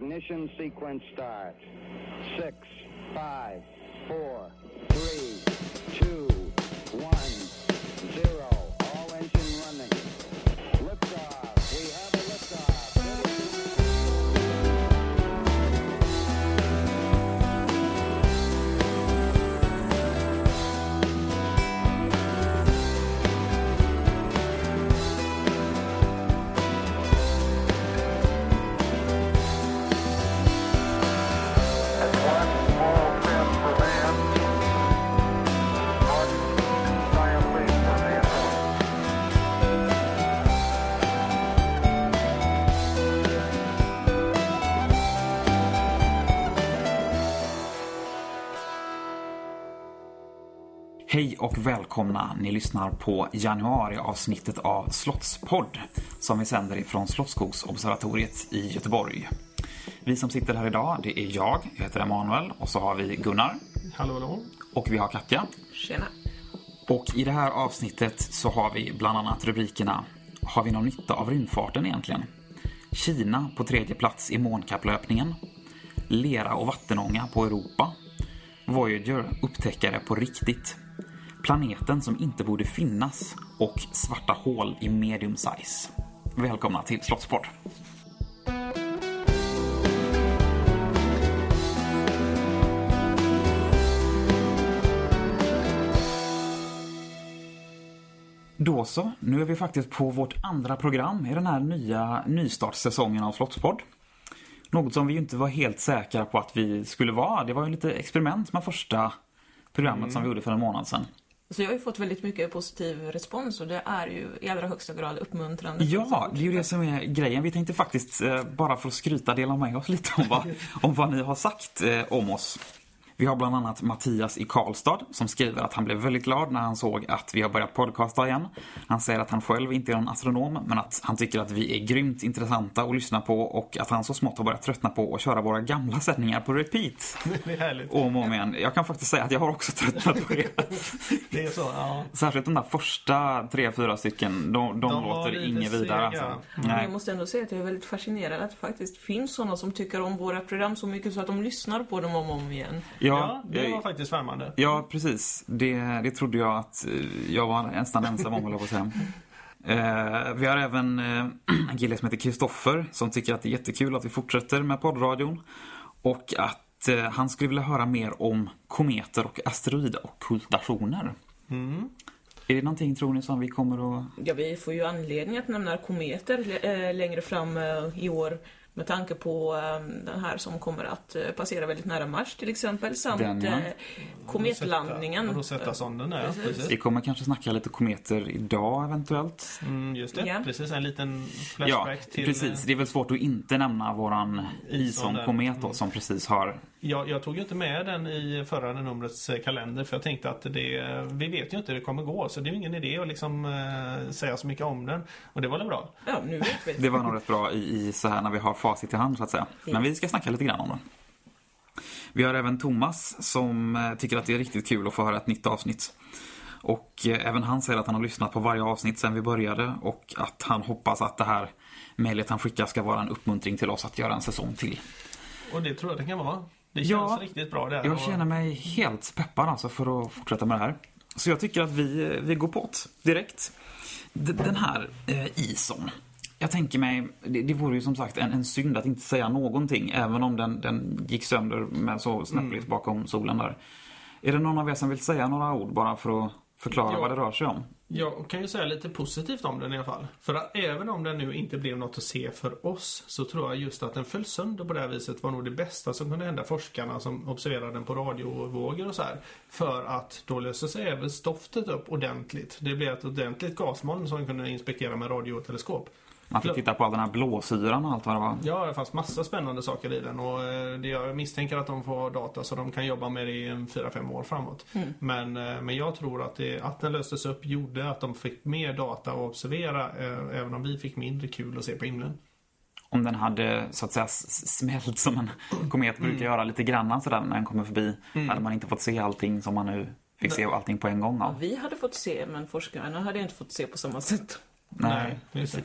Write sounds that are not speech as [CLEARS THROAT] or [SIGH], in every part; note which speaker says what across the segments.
Speaker 1: Ignition sequence start. Six, five, four, three, two,
Speaker 2: och välkomna! Ni lyssnar på januariavsnittet av Slottspodd som vi sänder ifrån Slottsskogsobservatoriet i Göteborg. Vi som sitter här idag, det är jag, jag heter Emanuel och så har vi Gunnar
Speaker 3: Hallå, hallå.
Speaker 2: och vi har Katja.
Speaker 4: Tjena.
Speaker 2: Och i det här avsnittet så har vi bland annat rubrikerna Har vi någon nytta av rymdfarten egentligen? Kina på tredje plats i månkapplöpningen. Lera och vattenånga på Europa. Voyager upptäckare på riktigt. Planeten som inte borde finnas och svarta hål i medium size. Välkomna till Slottsport. Då så, nu är vi faktiskt på vårt andra program i den här nya nystartssäsongen av Slottspodd. Något som vi inte var helt säkra på att vi skulle vara. Det var ju lite experiment med första programmet som vi gjorde för en månad sedan.
Speaker 4: Så jag har ju fått väldigt mycket positiv respons och det är ju i allra högsta grad uppmuntrande.
Speaker 2: Ja, det är ju det som är grejen. Vi tänkte faktiskt, eh, bara för att skryta, dela med oss lite om vad, om vad ni har sagt eh, om oss. Vi har bland annat Mattias i Karlstad som skriver att han blev väldigt glad när han såg att vi har börjat podcasta igen. Han säger att han själv inte är någon astronom men att han tycker att vi är grymt intressanta att lyssna på och att han så smått har börjat tröttna på att köra våra gamla sändningar på repeat. [LAUGHS]
Speaker 3: Det är härligt.
Speaker 2: Om och om igen. Jag kan faktiskt säga att jag har också tröttnat på det. [LAUGHS]
Speaker 3: Det är så, ja.
Speaker 2: Särskilt de där första tre, fyra stycken, de, de,
Speaker 3: De
Speaker 2: låter inget vidare alltså.
Speaker 4: Men
Speaker 2: Nej.
Speaker 4: jag måste ändå säga att jag är väldigt fascinerad att det faktiskt finns sådana som tycker om våra program så mycket så att de lyssnar på dem om och om igen.
Speaker 3: Ja, det
Speaker 2: jag-
Speaker 3: var faktiskt värmande.
Speaker 2: Ja, precis. Det, det trodde jag att eh, jag var nästan ensam om, på att. Eh, vi har även eh, [CLEARS THROAT] en kille som heter Kristoffer som tycker att det är jättekul att vi fortsätter med poddradion. Och att eh, han skulle vilja höra mer om kometer och asteroidockultationer.
Speaker 3: Mm.
Speaker 2: Är det någonting, tror ni, som vi kommer att...
Speaker 4: Ja, vi får ju anledning att nämna kometer äh, längre fram äh, i år med tanke på äh, den här som kommer att äh, passera väldigt nära Mars till exempel samt
Speaker 2: Den, ja.
Speaker 4: äh, kometlandningen.
Speaker 3: Rosetta-sonden, ja.
Speaker 4: Precis.
Speaker 3: Precis.
Speaker 2: Vi kommer kanske snacka lite kometer idag eventuellt.
Speaker 3: Mm, just det,
Speaker 4: Ja.
Speaker 3: precis. En liten
Speaker 2: Ja,
Speaker 3: flashback till...
Speaker 2: precis. Det är väl svårt att inte nämna våran
Speaker 3: Ison
Speaker 2: Ison-komet som precis har
Speaker 3: Jag, jag tog ju inte med den i förra numrets eh, kalender för jag tänkte att det, vi vet ju inte hur det kommer gå så det är ju ingen idé att liksom eh, säga så mycket om den. Och det var väl bra.
Speaker 4: Ja, nu vet vi.
Speaker 2: Det var nog rätt bra i, i så här när vi har facit i hand så att säga. Men vi ska snacka lite grann om det. Vi har även Thomas som eh, tycker att det är riktigt kul att få höra ett nytt avsnitt. Och eh, även han säger att han har lyssnat på varje avsnitt sedan vi började och att han hoppas att det här mejlet han skickar ska vara en uppmuntring till oss att göra en säsong till.
Speaker 3: Och det tror jag det kan vara. Det känns
Speaker 2: Ja,
Speaker 3: riktigt bra där.
Speaker 2: Jag
Speaker 3: Och-
Speaker 2: känner mig helt peppad alltså för att fortsätta med det här. Så jag tycker att vi, vi går på det direkt. Den här eh, ison. Jag tänker mig, det, det vore ju som sagt en, en synd att inte säga någonting även om den, den gick sönder med så snäppligt bakom solen där. Är det någon av er som vill säga några ord bara för att förklara
Speaker 3: Ja.
Speaker 2: vad det rör sig om?
Speaker 3: Jag kan ju säga lite positivt om den i alla fall. För att även om den nu inte blev något att se för oss så tror jag just att den föll sönder på det här viset var nog det bästa som kunde hända forskarna som observerade den på radiovågor och så här. För att då löste sig även stoftet upp ordentligt. Det blev ett ordentligt gasmoln som kunde inspektera med radioteleskop.
Speaker 2: Man fick titta på all den här blåsyran och allt vad det var.
Speaker 3: Ja, det fanns massa spännande saker i den och eh, det jag misstänker att de får data så de kan jobba med det i en 4-5 år framåt. Men, eh, men jag tror att, det, att den löstes upp gjorde att de fick mer data att observera eh, även om vi fick mindre kul att se på himlen.
Speaker 2: Om den hade så att säga smält som en komet brukar göra lite grann sådär när den kommer förbi. Hade man inte fått se allting som man nu fick se allting på en gång
Speaker 4: Ja,
Speaker 2: av.
Speaker 4: vi hade fått se, men forskarna hade inte fått se på samma sätt.
Speaker 3: Nej, just det.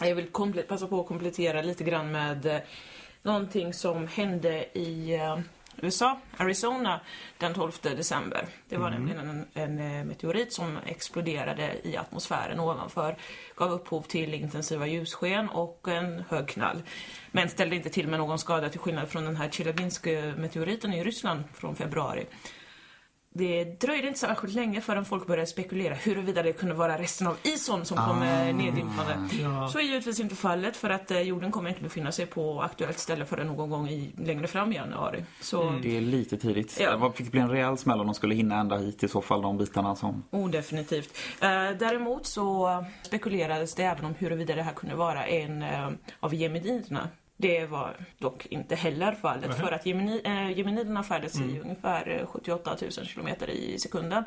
Speaker 4: Jag vill passa på att komplettera lite grann med eh, någonting som hände i eh, USA, Arizona, den 12 december. Det var nämligen en, en eh, meteorit som exploderade i atmosfären ovanför, gav upphov till intensiva ljussken och en hög knall. Men ställde inte till med någon skada till skillnad från den här Chelyabinsk-meteoriten i Ryssland från februari. Det dröjde inte särskilt länge förrän folk började spekulera huruvida det kunde vara resten av ison som kom ah. neddimpande.
Speaker 3: Ja.
Speaker 4: Så är givetvis inte fallet för att eh, jorden kommer inte befinna sig på aktuellt ställe förrän någon gång i, längre fram i januari. Så
Speaker 2: Det är lite tidigt.
Speaker 4: Ja.
Speaker 2: Det var- fick bli en rejäl smäll om de skulle hinna ända hit i så fall, de bitarna som...
Speaker 4: Oh, definitivt. Eh, däremot så spekulerades det även om huruvida det här kunde vara en eh, av geminiderna. Det var dock inte heller fallet
Speaker 3: Nähä.
Speaker 4: för att gemini, eh, geminiderna färdas i ungefär eh, 78 000 kilometer i sekunden.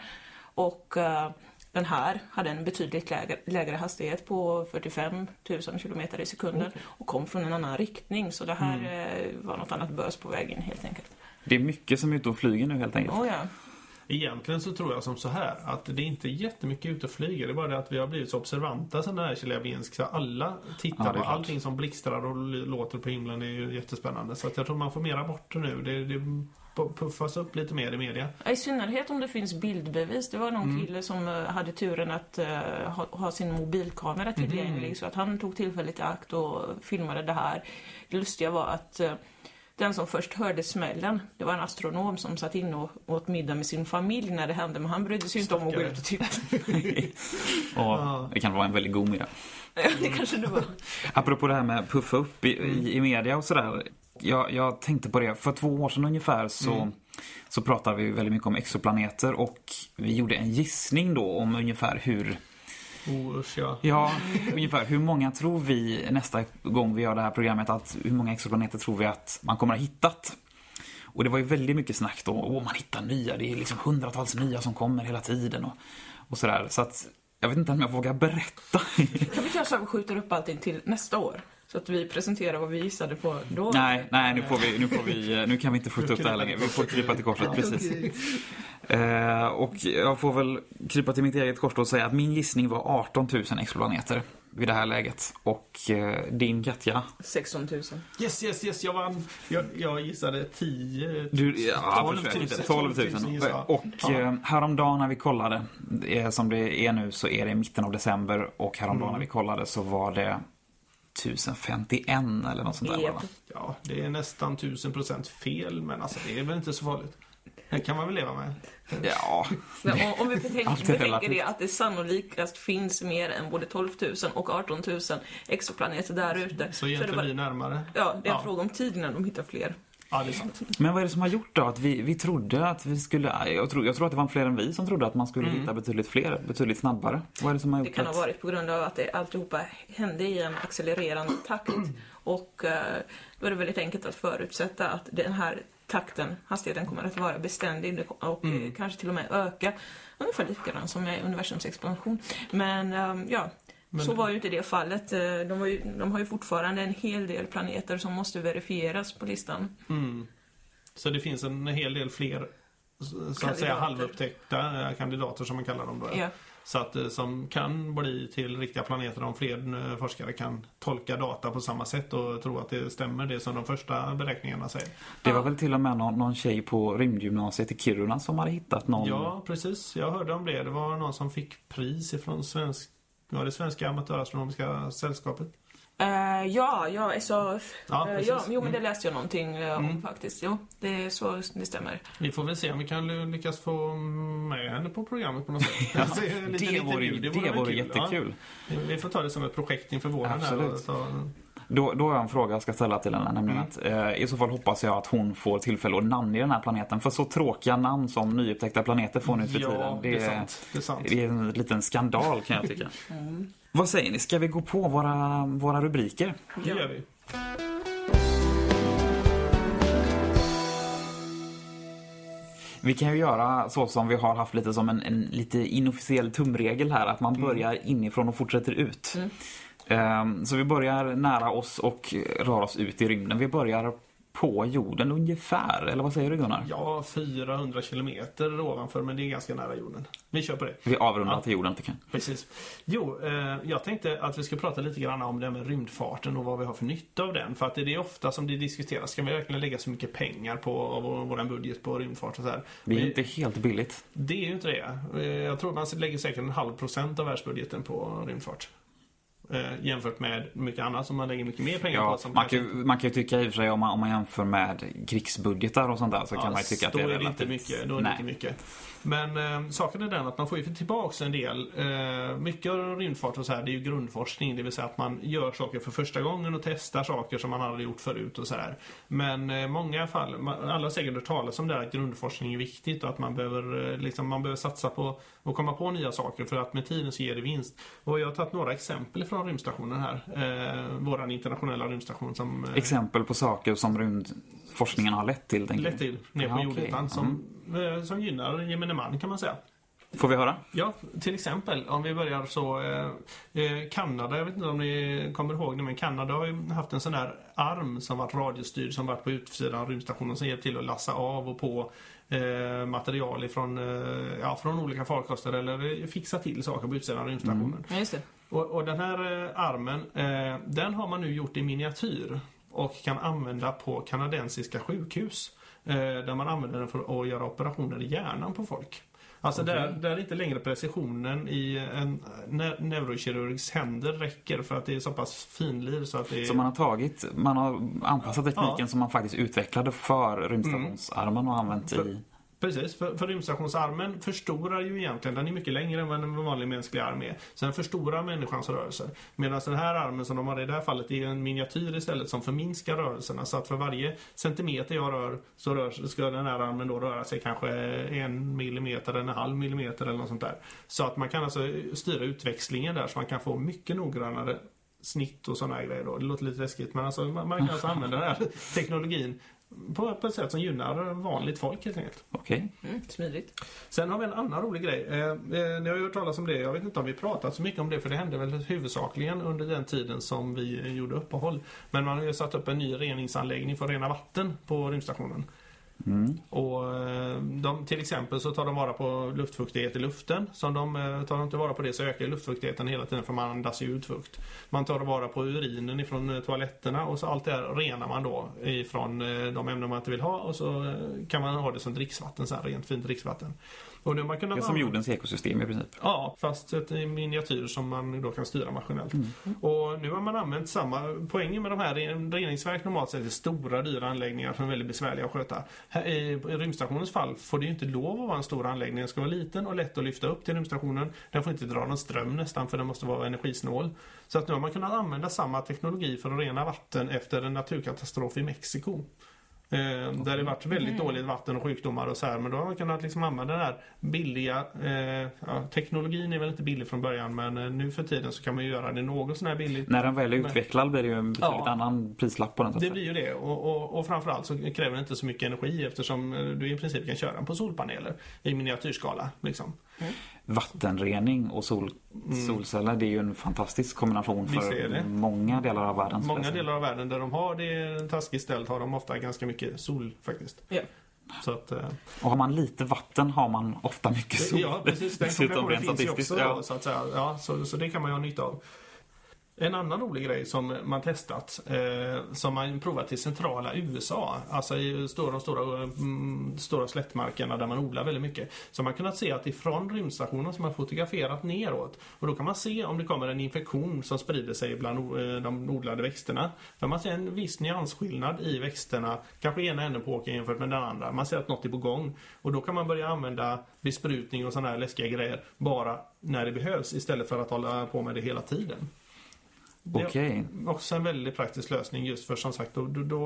Speaker 4: Och eh, den här hade en betydligt lägre, lägre hastighet på 45 000 kilometer i sekunden och kom från en annan riktning. Så det här eh, var något annat bös på vägen helt enkelt.
Speaker 2: Det är mycket som är ute och flyger nu helt enkelt.
Speaker 4: Oh, ja.
Speaker 3: Egentligen så tror jag som så här att det är inte jättemycket ute och flyger. Det är bara det att vi har blivit så observanta sen den här Chelyabinsk. Så alla
Speaker 2: Ja,
Speaker 3: tittar
Speaker 2: det
Speaker 3: på
Speaker 2: klart.
Speaker 3: allting som blixtrar och låter på himlen. Det är ju jättespännande. Så att jag tror man får mera bort det nu. Det, det pu- puffas upp lite mer i media.
Speaker 4: Ja, I synnerhet om det finns bildbevis. Det var någon kille som eh, hade turen att eh, ha, ha sin mobilkamera tillgänglig så att han tog tillfället i akt och filmade det här. Det lustiga var att eh, den som först hörde smällen, det var en astronom som satt inne och åt middag med sin familj när det hände, men han brydde sig inte om att gå ut och titta. [LAUGHS]
Speaker 2: Och det kan vara en väldigt god middag.
Speaker 4: Ja, det kanske det var.
Speaker 2: Apropå det här med puffa upp i, i, i media och sådär. Jag, jag tänkte på det, för två år sedan ungefär så, så pratade vi väldigt mycket om exoplaneter och vi gjorde en gissning då om ungefär hur
Speaker 3: Oh, usch, ja.
Speaker 2: Ja, ungefär. Hur många tror vi nästa gång vi gör det här programmet att hur många exoplaneter tror vi att man kommer att ha hittat? Och det var ju väldigt mycket snack då. Åh, man hittar nya. Det är liksom hundratals nya som kommer hela tiden och, och sådär. Så att jag vet inte om jag vågar berätta.
Speaker 4: Kan vi kanske skjuta upp allting till nästa år? Så att vi presenterar vad vi gissade på då.
Speaker 2: nej, nej, nu får vi, nu får vi, nu kan vi inte skjuta upp det här längre. Vi får krypa till korset, precis. Eh, och jag får väl krypa till mitt eget kors och säga att min gissning var 18 000 exoplaneter vid det här läget. Och eh, din Katja?
Speaker 4: 16 000.
Speaker 3: Yes, yes, yes, jag vann. Jag, jag gissade 10...
Speaker 2: Du, ja,
Speaker 3: 12
Speaker 2: försök
Speaker 3: 000.
Speaker 2: inte. 12 000.
Speaker 3: gissar jag.
Speaker 2: Och
Speaker 3: Ja.
Speaker 2: eh, häromdagen när vi kollade, är, som det är nu så är det i mitten av december och häromdagen när vi kollade så var det 1051 eller något sånt där. Va?
Speaker 3: Ja, det är nästan 1000% fel, men alltså det är väl inte så farligt. Det kan man väl leva med.
Speaker 2: Ja,
Speaker 4: Men om, vi betänker, [LAUGHS] det att det sannolikast finns mer än både 12 000 och 18 000 exoplaneter där ute.
Speaker 3: Så
Speaker 4: är det
Speaker 3: egentligen
Speaker 4: bara-
Speaker 3: vi närmare.
Speaker 4: Ja, det är en
Speaker 3: Ja.
Speaker 4: fråga om tid innan de hittar fler.
Speaker 3: Ja, det är sant.
Speaker 2: men vad är det som har gjort då att vi, vi trodde att vi skulle, jag tror, jag tror att det var fler än vi som trodde att man skulle hitta betydligt fler, betydligt snabbare. Vad är det som har
Speaker 4: Det
Speaker 2: gjort
Speaker 4: kan ha
Speaker 2: att...
Speaker 4: varit på grund av att det alltihopa hände i en accelererande takt. Och eh, då är det väldigt enkelt att förutsätta att den här takten, hastigheten kommer att vara beständig det och eh, kanske till och med öka. Ungefär likadant som med universums expansion. Men ehm, ja, så var ju inte det fallet. Eh, De, var ju, de har ju fortfarande en hel del planeter som måste verifieras på listan.
Speaker 3: Mm. Så det finns en hel del fler så att
Speaker 4: Kandidater.
Speaker 3: säga halvupptäckta eh, kandidater som man kallar dem då.
Speaker 4: Ja.
Speaker 3: Så att eh, som kan bli till riktiga planeter om fler forskare kan tolka data på samma sätt och tro att det stämmer det som de första beräkningarna säger.
Speaker 2: Det var väl till och med någon, någon tjej på rymdgymnasiet i Kiruna som hade hittat någon...
Speaker 3: Ja, precis. Jag hörde om det. Det var någon som fick pris ifrån svensk, var det Svenska Amatörastronomiska Sällskapet.
Speaker 4: Eh, ja, ja, SAF.
Speaker 3: Ja, precis.
Speaker 4: ja, jo, men det läste jag någonting eh, om faktiskt. Jo, det är så det stämmer.
Speaker 3: Vi får väl se om vi kan ly- lyckas få med henne på programmet på något sätt. Se en liten
Speaker 2: det vore, det vore,
Speaker 3: väl kul,
Speaker 2: jättekul.
Speaker 3: Ja. Vi får ta det som ett projekt inför våren. Här
Speaker 2: Absolut.
Speaker 3: och så,
Speaker 2: Då, då har jag en fråga jag ska ställa till henne. Nämligen att, eh, I så fall hoppas jag att hon får tillfälle att namnge den här planeten. För så tråkiga namn som nyupptäckta planeter får nu för
Speaker 3: Ja,
Speaker 2: tiden.
Speaker 3: det är sant. Det är sant.
Speaker 2: det är en liten skandal kan jag tycka. [LAUGHS] Vad säger ni? Ska vi gå på våra, våra rubriker?
Speaker 3: det gör vi.
Speaker 2: Vi kan ju göra så som vi har haft lite som en, en lite inofficiell tumregel här. Att man börjar inifrån och fortsätter ut. Ehm, Så vi börjar nära oss och rör oss ut i rymden. Vi börjar på jorden ungefär? Eller vad säger du Gunnar?
Speaker 3: Ja, 400 kilometer ovanför, men det är ganska nära jorden. Vi kör på det.
Speaker 2: Vi avrundar
Speaker 3: Ja.
Speaker 2: till jorden tycker jag.
Speaker 3: Precis. Jo, eh, jag tänkte att vi ska prata lite grann om det här med rymdfarten och vad vi har för nytta av den. För att det är ofta som det diskuteras. Ska vi verkligen lägga så mycket pengar på vår, vår budget på rymdfart och så här?
Speaker 2: Det är
Speaker 3: Men
Speaker 2: inte helt billigt.
Speaker 3: Det är ju inte det. Eh, Jag tror man lägger säkert en halv procent av världsbudgeten på rymdfart. Eh, jämfört med mycket annat som man lägger mycket mer pengar
Speaker 2: Ja,
Speaker 3: på. Som
Speaker 2: man, kan, ju- man kan ju tycka i och för sig om man, om man jämför med krigsbudgetar och sånt där så kan man ju tycka att det är, relativt...
Speaker 3: inte mycket. Då är det inte mycket. Men eh, saken är den att man får ju tillbaks en del. Eh, mycket av rymdfart och så här, det är ju grundforskning. Det vill säga att man gör saker för första gången och testar saker som man aldrig gjort förut och så här. Men eh, många fall, man, alla har säkert hört talas om det här att grundforskning är viktigt och att man behöver, eh, liksom, man behöver satsa på att komma på nya saker för att med tiden så ger det vinst. Och jag har tagit några exempel från rymdstationen här. Eh, våran internationella rymdstation som eh,
Speaker 2: Exempel på saker som rymdforskningen har lett till. tänker
Speaker 3: lett till ner på
Speaker 2: Ja, okej.
Speaker 3: jordytan som, eh, som gynnar gemene man kan man säga.
Speaker 2: Får vi höra?
Speaker 3: Ja, till exempel om vi börjar så eh, eh, Kanada, jag vet inte om ni kommer ihåg det men Kanada har ju haft en sån där arm som varit radiostyrd som varit på utsidan av rymdstationen som hjälpt till att lassa av och på eh, material ifrån, eh, ja, från olika farkoster eller fixa till saker på utsidan av rymdstationen.
Speaker 4: Ja, just det.
Speaker 3: Och, och den här eh, armen, eh, den har man nu gjort i miniatyr och kan använda på kanadensiska sjukhus. Eh, där man använder den för att göra operationer i hjärnan på folk. Alltså där, där inte längre precisionen i en ne- neurokirurgs händer räcker för att det är så pass finlir så att det är...
Speaker 2: Så man har tagit, man har anpassat tekniken
Speaker 3: Ja.
Speaker 2: som man faktiskt utvecklade för rymdstationsarmen och använt
Speaker 3: För-
Speaker 2: i...
Speaker 3: Precis, för, för rymdstationsarmen förstorar ju egentligen, den är mycket längre än vad en vanlig mänsklig arm är. Så den förstorar människans rörelser. Medan den här armen som de har i det här fallet är en miniatyr istället som förminskar rörelserna. Så att för varje centimeter jag rör så rör, ska den här armen då röra sig kanske en millimeter, en halv millimeter eller något sånt där. Så att man kan alltså styra utväxlingen där så man kan få mycket noggrannare snitt och sådana grejer då. Det låter lite läskigt men alltså man, man kan alltså använda den här [LAUGHS] teknologin på, på ett sätt som gynnar vanligt folk helt enkelt.
Speaker 2: Okej.
Speaker 4: Mm, smidigt.
Speaker 3: Sen har vi en annan rolig grej. Eh, eh, ni har ju hört talas om det. Jag vet inte om vi pratat så mycket om det för det hände väl huvudsakligen under den tiden som vi gjorde uppehåll. Men man har ju satt upp en ny reningsanläggning för att rena vatten på rymdstationen.
Speaker 2: Mm.
Speaker 3: Och eh, de, till exempel så tar de vara på luftfuktighet i luften. Så de, eh, tar de inte vara på det så ökar luftfuktigheten hela tiden för man andas ut fukt. Man tar vara på urinen ifrån eh, toaletterna och så allt det här renar man då ifrån de ämnen man inte vill ha och så kan man ha det som dricksvatten sen, rent fint dricksvatten. Och har man kunnat
Speaker 2: Det är som jordens ekosystem i princip.
Speaker 3: Ja, fast ett i miniatyr som man då kan styra maskinellt.
Speaker 2: Mm.
Speaker 3: Och nu har man använt samma, poängen med de här ren- reningsverk normalt sett är stora dyra anläggningar som är väldigt besvärliga att sköta. Här, i rymdstationens fall får det ju inte lov att vara en stor anläggning. Den ska vara liten och lätt att lyfta upp till rymdstationen. Den får inte dra någon ström nästan för den måste vara energisnål. Så att nu har man kunnat använda samma teknologi för att rena vatten efter en naturkatastrof i Mexiko. Eh, där det varit väldigt dåligt vatten och sjukdomar och så här. Men då har man kunnat liksom använda den här billiga, eh, ja, teknologin är väl inte billig från början men eh, nu för tiden så kan man ju göra det något sån här billigt.
Speaker 2: När den väl är utvecklad blir det ju en betydligt
Speaker 3: Ja.
Speaker 2: annan prislapp på den.
Speaker 3: Det blir ju det och, och, och framförallt så kräver det inte så mycket energi eftersom eh, du i princip kan köra den på solpaneler i miniatyrskala. Liksom.
Speaker 2: Vattenrening och sol, solceller det är ju en fantastisk kombination
Speaker 3: Mm.
Speaker 2: För många delar av världen.
Speaker 3: Många delar av världen där de har det taskigt ställt har de ofta ganska mycket sol faktiskt. Så att, eh,
Speaker 2: Och har man lite vatten har man ofta mycket sol.
Speaker 3: Ja, precis. Den kombinationen finns ju också.
Speaker 2: ja.
Speaker 3: Så, att säga. Ja, så, så det kan man ju ha nytta av. En annan rolig grej som man testat, eh, som man provat i centrala USA, alltså i stora, de stora, mm, stora slättmarkerna där man odlar väldigt mycket, så har man kunnat se att ifrån rymdstationen som man fotograferat neråt, och då kan man se om det kommer en infektion som sprider sig bland eh, de odlade växterna. För man ser en viss nyansskillnad i växterna, kanske ena änden på åkern jämfört med den andra. Man ser att något är på gång. Och då kan man börja använda besprutning och sådana här läskiga grejer bara när det behövs istället för att hålla på med det hela tiden. Det är
Speaker 2: Okej.
Speaker 3: också en väldigt praktisk lösning just för som sagt då, då,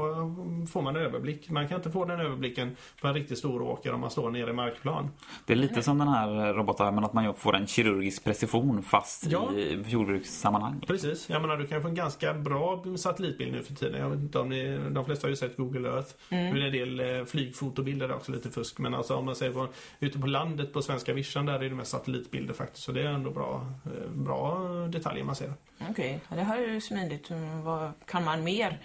Speaker 3: får man överblick. Man kan inte få den överblicken på en riktigt stor åker om man står nere i markplan.
Speaker 2: Det är lite som den här robotarmen att man får en kirurgisk precision fast
Speaker 3: Ja.
Speaker 2: i jordbrukssammanhang.
Speaker 3: Precis, jag menar du kan få en ganska bra satellitbild nu för tiden. Jag vet inte om ni, de flesta har ju sett Google Earth. Är det en del eh, flygfotobilder där också lite fusk. Men alltså om man säger på, ute på landet på svenska vischan där är det mest satellitbilder faktiskt. Så det är ändå bra, eh, bra detaljer man ser.
Speaker 4: Okej, det här är ju smidigt. Mm, Vad kan man mer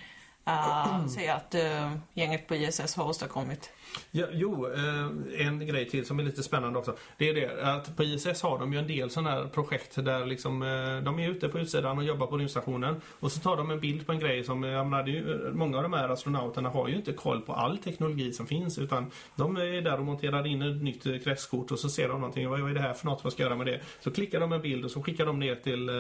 Speaker 4: uh, säga att uh, gänget på ISS har åstadkommit.
Speaker 3: Ja, jo, eh, en grej till som är lite spännande också. Det är det att på ISS har de ju en del sådana här projekt där liksom, eh, de är ute på utsidan och jobbar på rymdstationen. Och så tar de en bild på en grej som, eh, jag menar, det ju, många av de här astronauterna har ju inte koll på all teknologi som finns utan de är där och monterar in ett nytt kretskort och så ser de någonting, vad är det här för något, vad ska jag göra med det? Så klickar de en bild och så skickar de ner till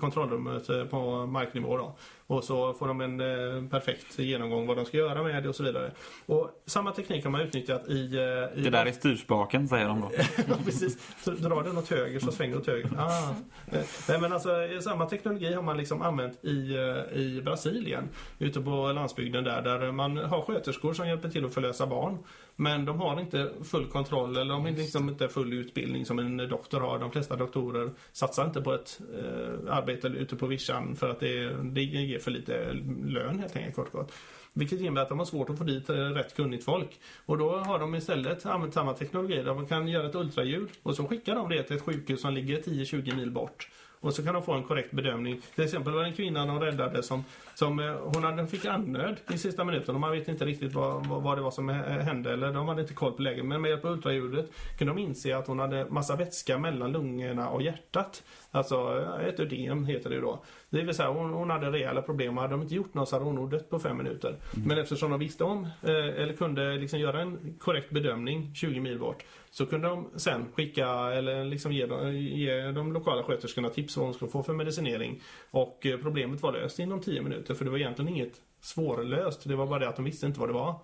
Speaker 3: kontrollrummet på marknivå då. Och så får de en perfekt genomgång vad de ska göra med det och så vidare. Och samma teknik har man utnyttjat i... eh, i
Speaker 2: Det där är styrspaken, säger de då. [LAUGHS]
Speaker 3: precis. Så drar den åt höger så svänger det åt höger. Ah. Eh, Nej, men alltså, samma teknologi har man liksom använt i, eh, i Brasilien. Ute på landsbygden där, där man har sköterskor som hjälper till att förlösa barn. Men de har inte full kontroll eller de har liksom inte full utbildning som en doktor har. De flesta doktorer satsar inte på ett eh, arbete ute på vischan för att det, det ger för lite lön helt enkelt kort gott. Vilket innebär att de har svårt att få dit eh, rätt kunnigt folk. Och då har de istället använt samma teknologi där man kan göra ett ultraljud och så skickar de det till ett sjukhus som ligger 10-20 mil bort. Och så kan de få en korrekt bedömning. Till exempel var det en kvinna de räddade som, som eh, hon hade, fick andnöd i sista minuten och man vet inte riktigt vad, vad, vad det var som eh, hände eller de hade inte koll på läget. Men med hjälp av ultraljudet kunde de inse att hon hade massa vätska mellan lungorna och hjärtat. Alltså eh, ett ödem heter det då. Det vill säga hon, hon hade rejäla problem och hade de inte gjort något så hade hon nog dött på fem minuter. Men eftersom de visste om eller kunde liksom göra en korrekt bedömning 20 mil bort så kunde de sen skicka eller liksom ge, de- ge de lokala sköterskorna tips vad de skulle få för medicinering. Och problemet var löst inom 10 minuter för det var egentligen inget svårlöst. Det var bara det att de visste inte vad det var.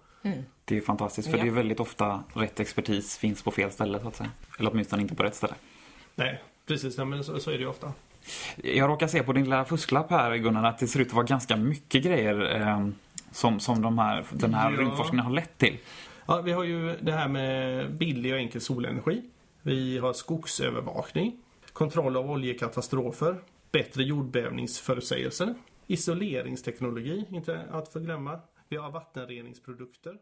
Speaker 2: Det är fantastiskt, för
Speaker 4: Ja.
Speaker 2: det är väldigt ofta rätt expertis finns på fel ställe, så att säga. Eller åtminstone inte på rätt ställe.
Speaker 3: Nej, precis. Ja, men så, så är det ju ofta.
Speaker 2: Jag råkar se på din lilla fusklapp här, Gunnar, att det ser ut att vara ganska mycket grejer eh, som, som de här, den här
Speaker 3: Ja.
Speaker 2: rymdforskningen har lett till.
Speaker 3: Ja, vi har ju det här med billig och enkel solenergi. Vi har skogsövervakning, kontroll av oljekatastrofer, bättre jordbävningsförutsägelser, isoleringsteknologi, inte att förglömma. Vi har vattenreningsprodukter.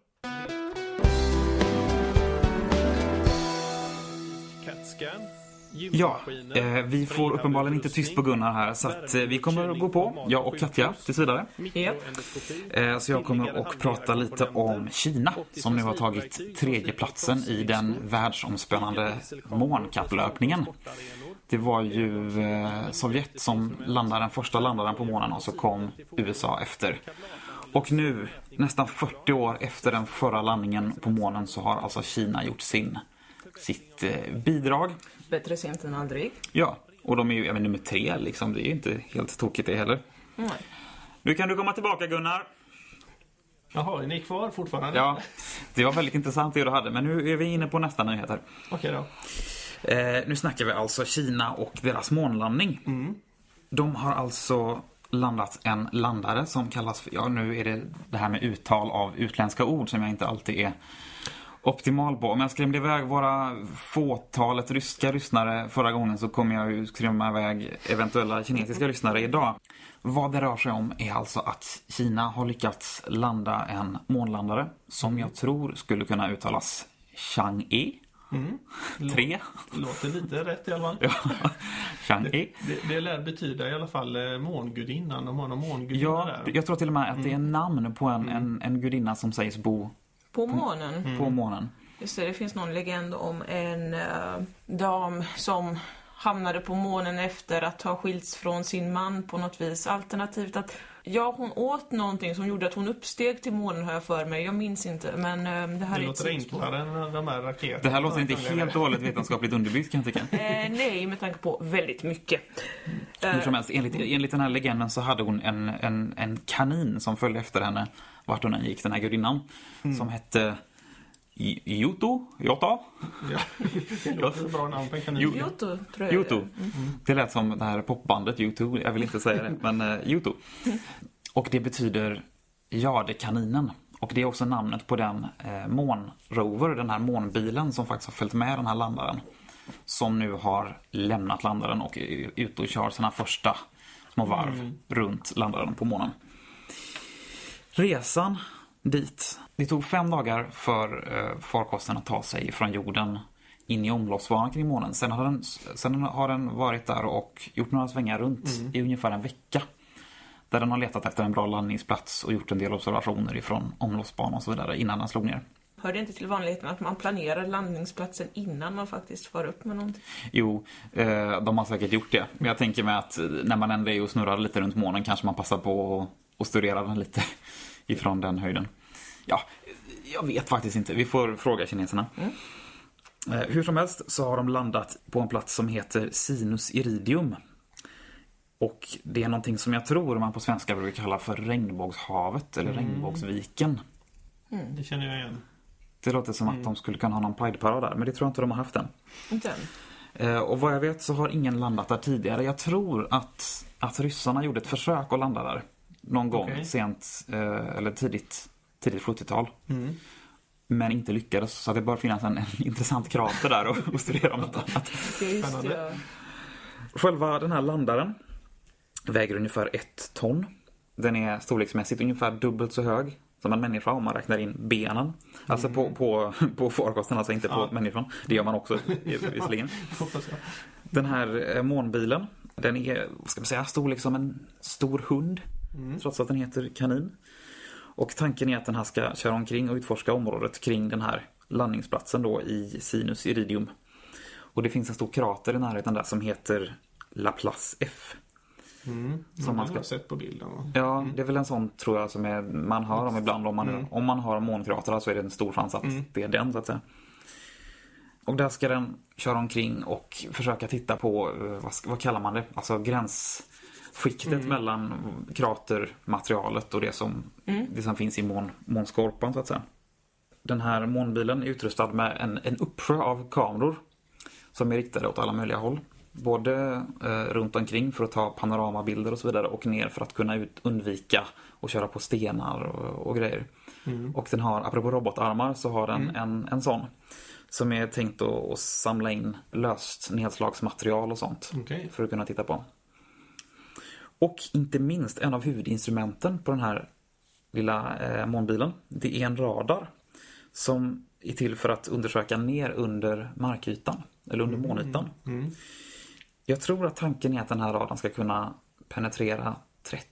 Speaker 3: CAT-scan.
Speaker 2: Ja, eh, vi får uppenbarligen inte tyst på Gunnar här, så att, eh, vi kommer att gå på, jag och Katja, tills vidare.
Speaker 4: Japp.
Speaker 2: Eh, så jag kommer att prata lite om Kina, som nu har tagit tredjeplatsen i den världsomspännande månkapplöpningen. Det var ju eh, Sovjet som landade den första landaren på månen och så kom USA efter. Och nu, nästan 40 år efter den förra landningen på månen, så har alltså Kina gjort sin, sitt eh, bidrag.
Speaker 4: Bättre sent än aldrig.
Speaker 2: Ja, och de är ju även nummer tre liksom. Det är ju inte helt tokigt det heller.
Speaker 4: Nej.
Speaker 2: Nu kan du komma tillbaka Gunnar.
Speaker 3: Jaha, är ni kvar fortfarande?
Speaker 2: Ja, det var väldigt intressant det du hade, men nu är vi inne på nästa nyhet här.
Speaker 3: Okej då.
Speaker 2: Eh, nu snackar vi alltså Kina och deras månlandning. De har alltså landat en landare som kallas för, ja nu är det det här med uttal av utländska ord som jag inte alltid är optimal på. Om jag skrämde iväg våra fåtalet ryska lyssnare förra gången så kommer jag ju skrämma iväg eventuella kinesiska lyssnare idag. Vad det rör sig om är alltså att Kina har lyckats landa en månlandare som jag tror skulle kunna uttalas Chang'e. [LAUGHS] Tre.
Speaker 3: Låter lite rätt i alla fall. [LAUGHS]
Speaker 2: Ja, Chang'e.
Speaker 3: Det, det lär betyda i alla fall eh, mångudinnan. De har någon mångudinna
Speaker 2: Ja,
Speaker 3: där.
Speaker 2: jag tror till och med att det är namn på en, en, en gudinna som sägs bo
Speaker 4: På månen.
Speaker 2: på månen.
Speaker 4: Just det, det finns någon legend om en eh, dam som hamnade på månen efter att ha skilts från sin man på något vis. Alternativt att, ja hon åt någonting som gjorde att hon uppsteg till månen har jag för mig. Jag minns inte, men eh, det här
Speaker 3: Det
Speaker 4: är
Speaker 3: låter enklare än de här raketerna.
Speaker 2: Det här låter inte helt och hållet vetenskapligt underbyggt kan jag tycka.
Speaker 4: Eh, nej, med tanke på väldigt mycket.
Speaker 2: Hur
Speaker 4: Eh,
Speaker 2: som helst, enligt, enligt den här legenden så hade hon en, en, en kanin som följde efter henne vart hon än gick, den här gudinnan. Som hette Yoto? Jota?
Speaker 3: Ja, det låter ett bra namn på en kanin.
Speaker 2: Jo.
Speaker 4: Yoto, tror jag.
Speaker 2: Yoto. Det lät som det här popbandet U2, jag vill inte säga det, men uh. [LAUGHS] Och det betyder jadekaninen. Och det är också namnet på den eh, månrover, den här månbilen som faktiskt har följt med den här landaren. Som nu har lämnat landaren och är ute och kör sina första små varv runt landaren på månen. Resan dit. Det tog fem dagar för eh, farkosten att ta sig från jorden in i omloppsbanan kring månen. Sen har, den, sen har den varit där och gjort några svängar runt i ungefär en vecka. Där den har letat efter en bra landningsplats och gjort en del observationer ifrån omloppsbanan och så vidare innan den slog ner.
Speaker 4: Hör det inte till vanligheten att man planerar landningsplatsen innan man faktiskt far upp med någonting?
Speaker 2: Jo, eh, de har säkert gjort det. Men jag tänker mig att när man ändå är och snurrar lite runt månen kanske man passar på att- att studera den lite [LAUGHS] ifrån den höjden. Ja, jag vet faktiskt inte. Vi får fråga kineserna. Eh, Hur som helst så har de landat på en plats som heter Sinus Iridium. Och det är någonting som jag tror man på svenska brukar kalla för regnbågshavet eller regnbågsviken.
Speaker 3: Det känner jag igen.
Speaker 2: Det låter som att de skulle kunna ha någon Pride-parad där, men det tror jag inte de har haft än.
Speaker 4: Inte än.
Speaker 2: Eh, Och vad jag vet så har ingen landat där tidigare. Jag tror att, att ryssarna gjorde ett försök att landa där. Någon gång
Speaker 3: Okej.
Speaker 2: sent, eh, eller tidigt, tidigt 70-tal.
Speaker 3: Mm.
Speaker 2: Men inte lyckades. Så det bör finnas en, en [LAUGHS] intressant krater där och, och studera om något annat.
Speaker 3: Spännande.
Speaker 2: Själva den här landaren väger ungefär ett ton. Den är storleksmässigt ungefär dubbelt så hög som en människa om man räknar in benen. Alltså på, på, på farkosten, alltså inte på
Speaker 3: Ja.
Speaker 2: människan. Det gör man också [LAUGHS] visserligen. Den här eh, månbilen, den är, vad ska man säga, storlek som en stor hund. Trots att den heter kanin. Och tanken är att den här ska köra omkring och utforska området kring den här landningsplatsen då i Sinus Iridium. Och det finns en stor krater i närheten där som heter Laplace F.
Speaker 3: Mm.
Speaker 2: Som
Speaker 3: Som
Speaker 2: man ska-
Speaker 3: har sett på bilden. va?
Speaker 2: Ja, det är väl en sån tror jag som är, man hör om ibland. Om man, om man har månkratrar så är det en stor chans att det är den så att säga. Och där ska den köra omkring och försöka titta på, eh, vad, vad kallar man det? Alltså gränsskiktet mellan kratermaterialet och det som, det som finns i mån, månskorpan så att säga. Den här månbilen är utrustad med en, en uppsjö av kameror som är riktade åt alla möjliga håll. Både eh, runt omkring för att ta panoramabilder och så vidare och ner för att kunna ut, undvika att köra på stenar och, och grejer. Och den har, apropå robotarmar, så har den en, en sån. Som är tänkt att, att samla in löst nedslagsmaterial och sånt.
Speaker 3: Okej.
Speaker 2: För att kunna titta på. Och inte minst en av huvudinstrumenten på den här lilla eh, månbilen. Det är en radar. Som är till för att undersöka ner under markytan. Eller under månytan. Jag tror att tanken är att den här radarn ska kunna penetrera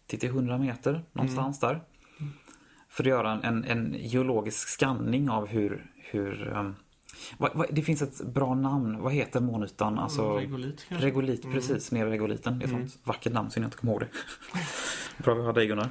Speaker 2: 30-100 meter någonstans där. För att göra en, en, en geologisk skanning av hur... hur um, vad, vad, det finns ett bra namn. Vad heter månytan? Alltså,
Speaker 3: Regolit kanske?
Speaker 2: Regolit, precis. Nere i regoliten. Det är ett sånt vackert namn så jag inte kommer ihåg det. [LAUGHS] Bra vi har dig Gunnar.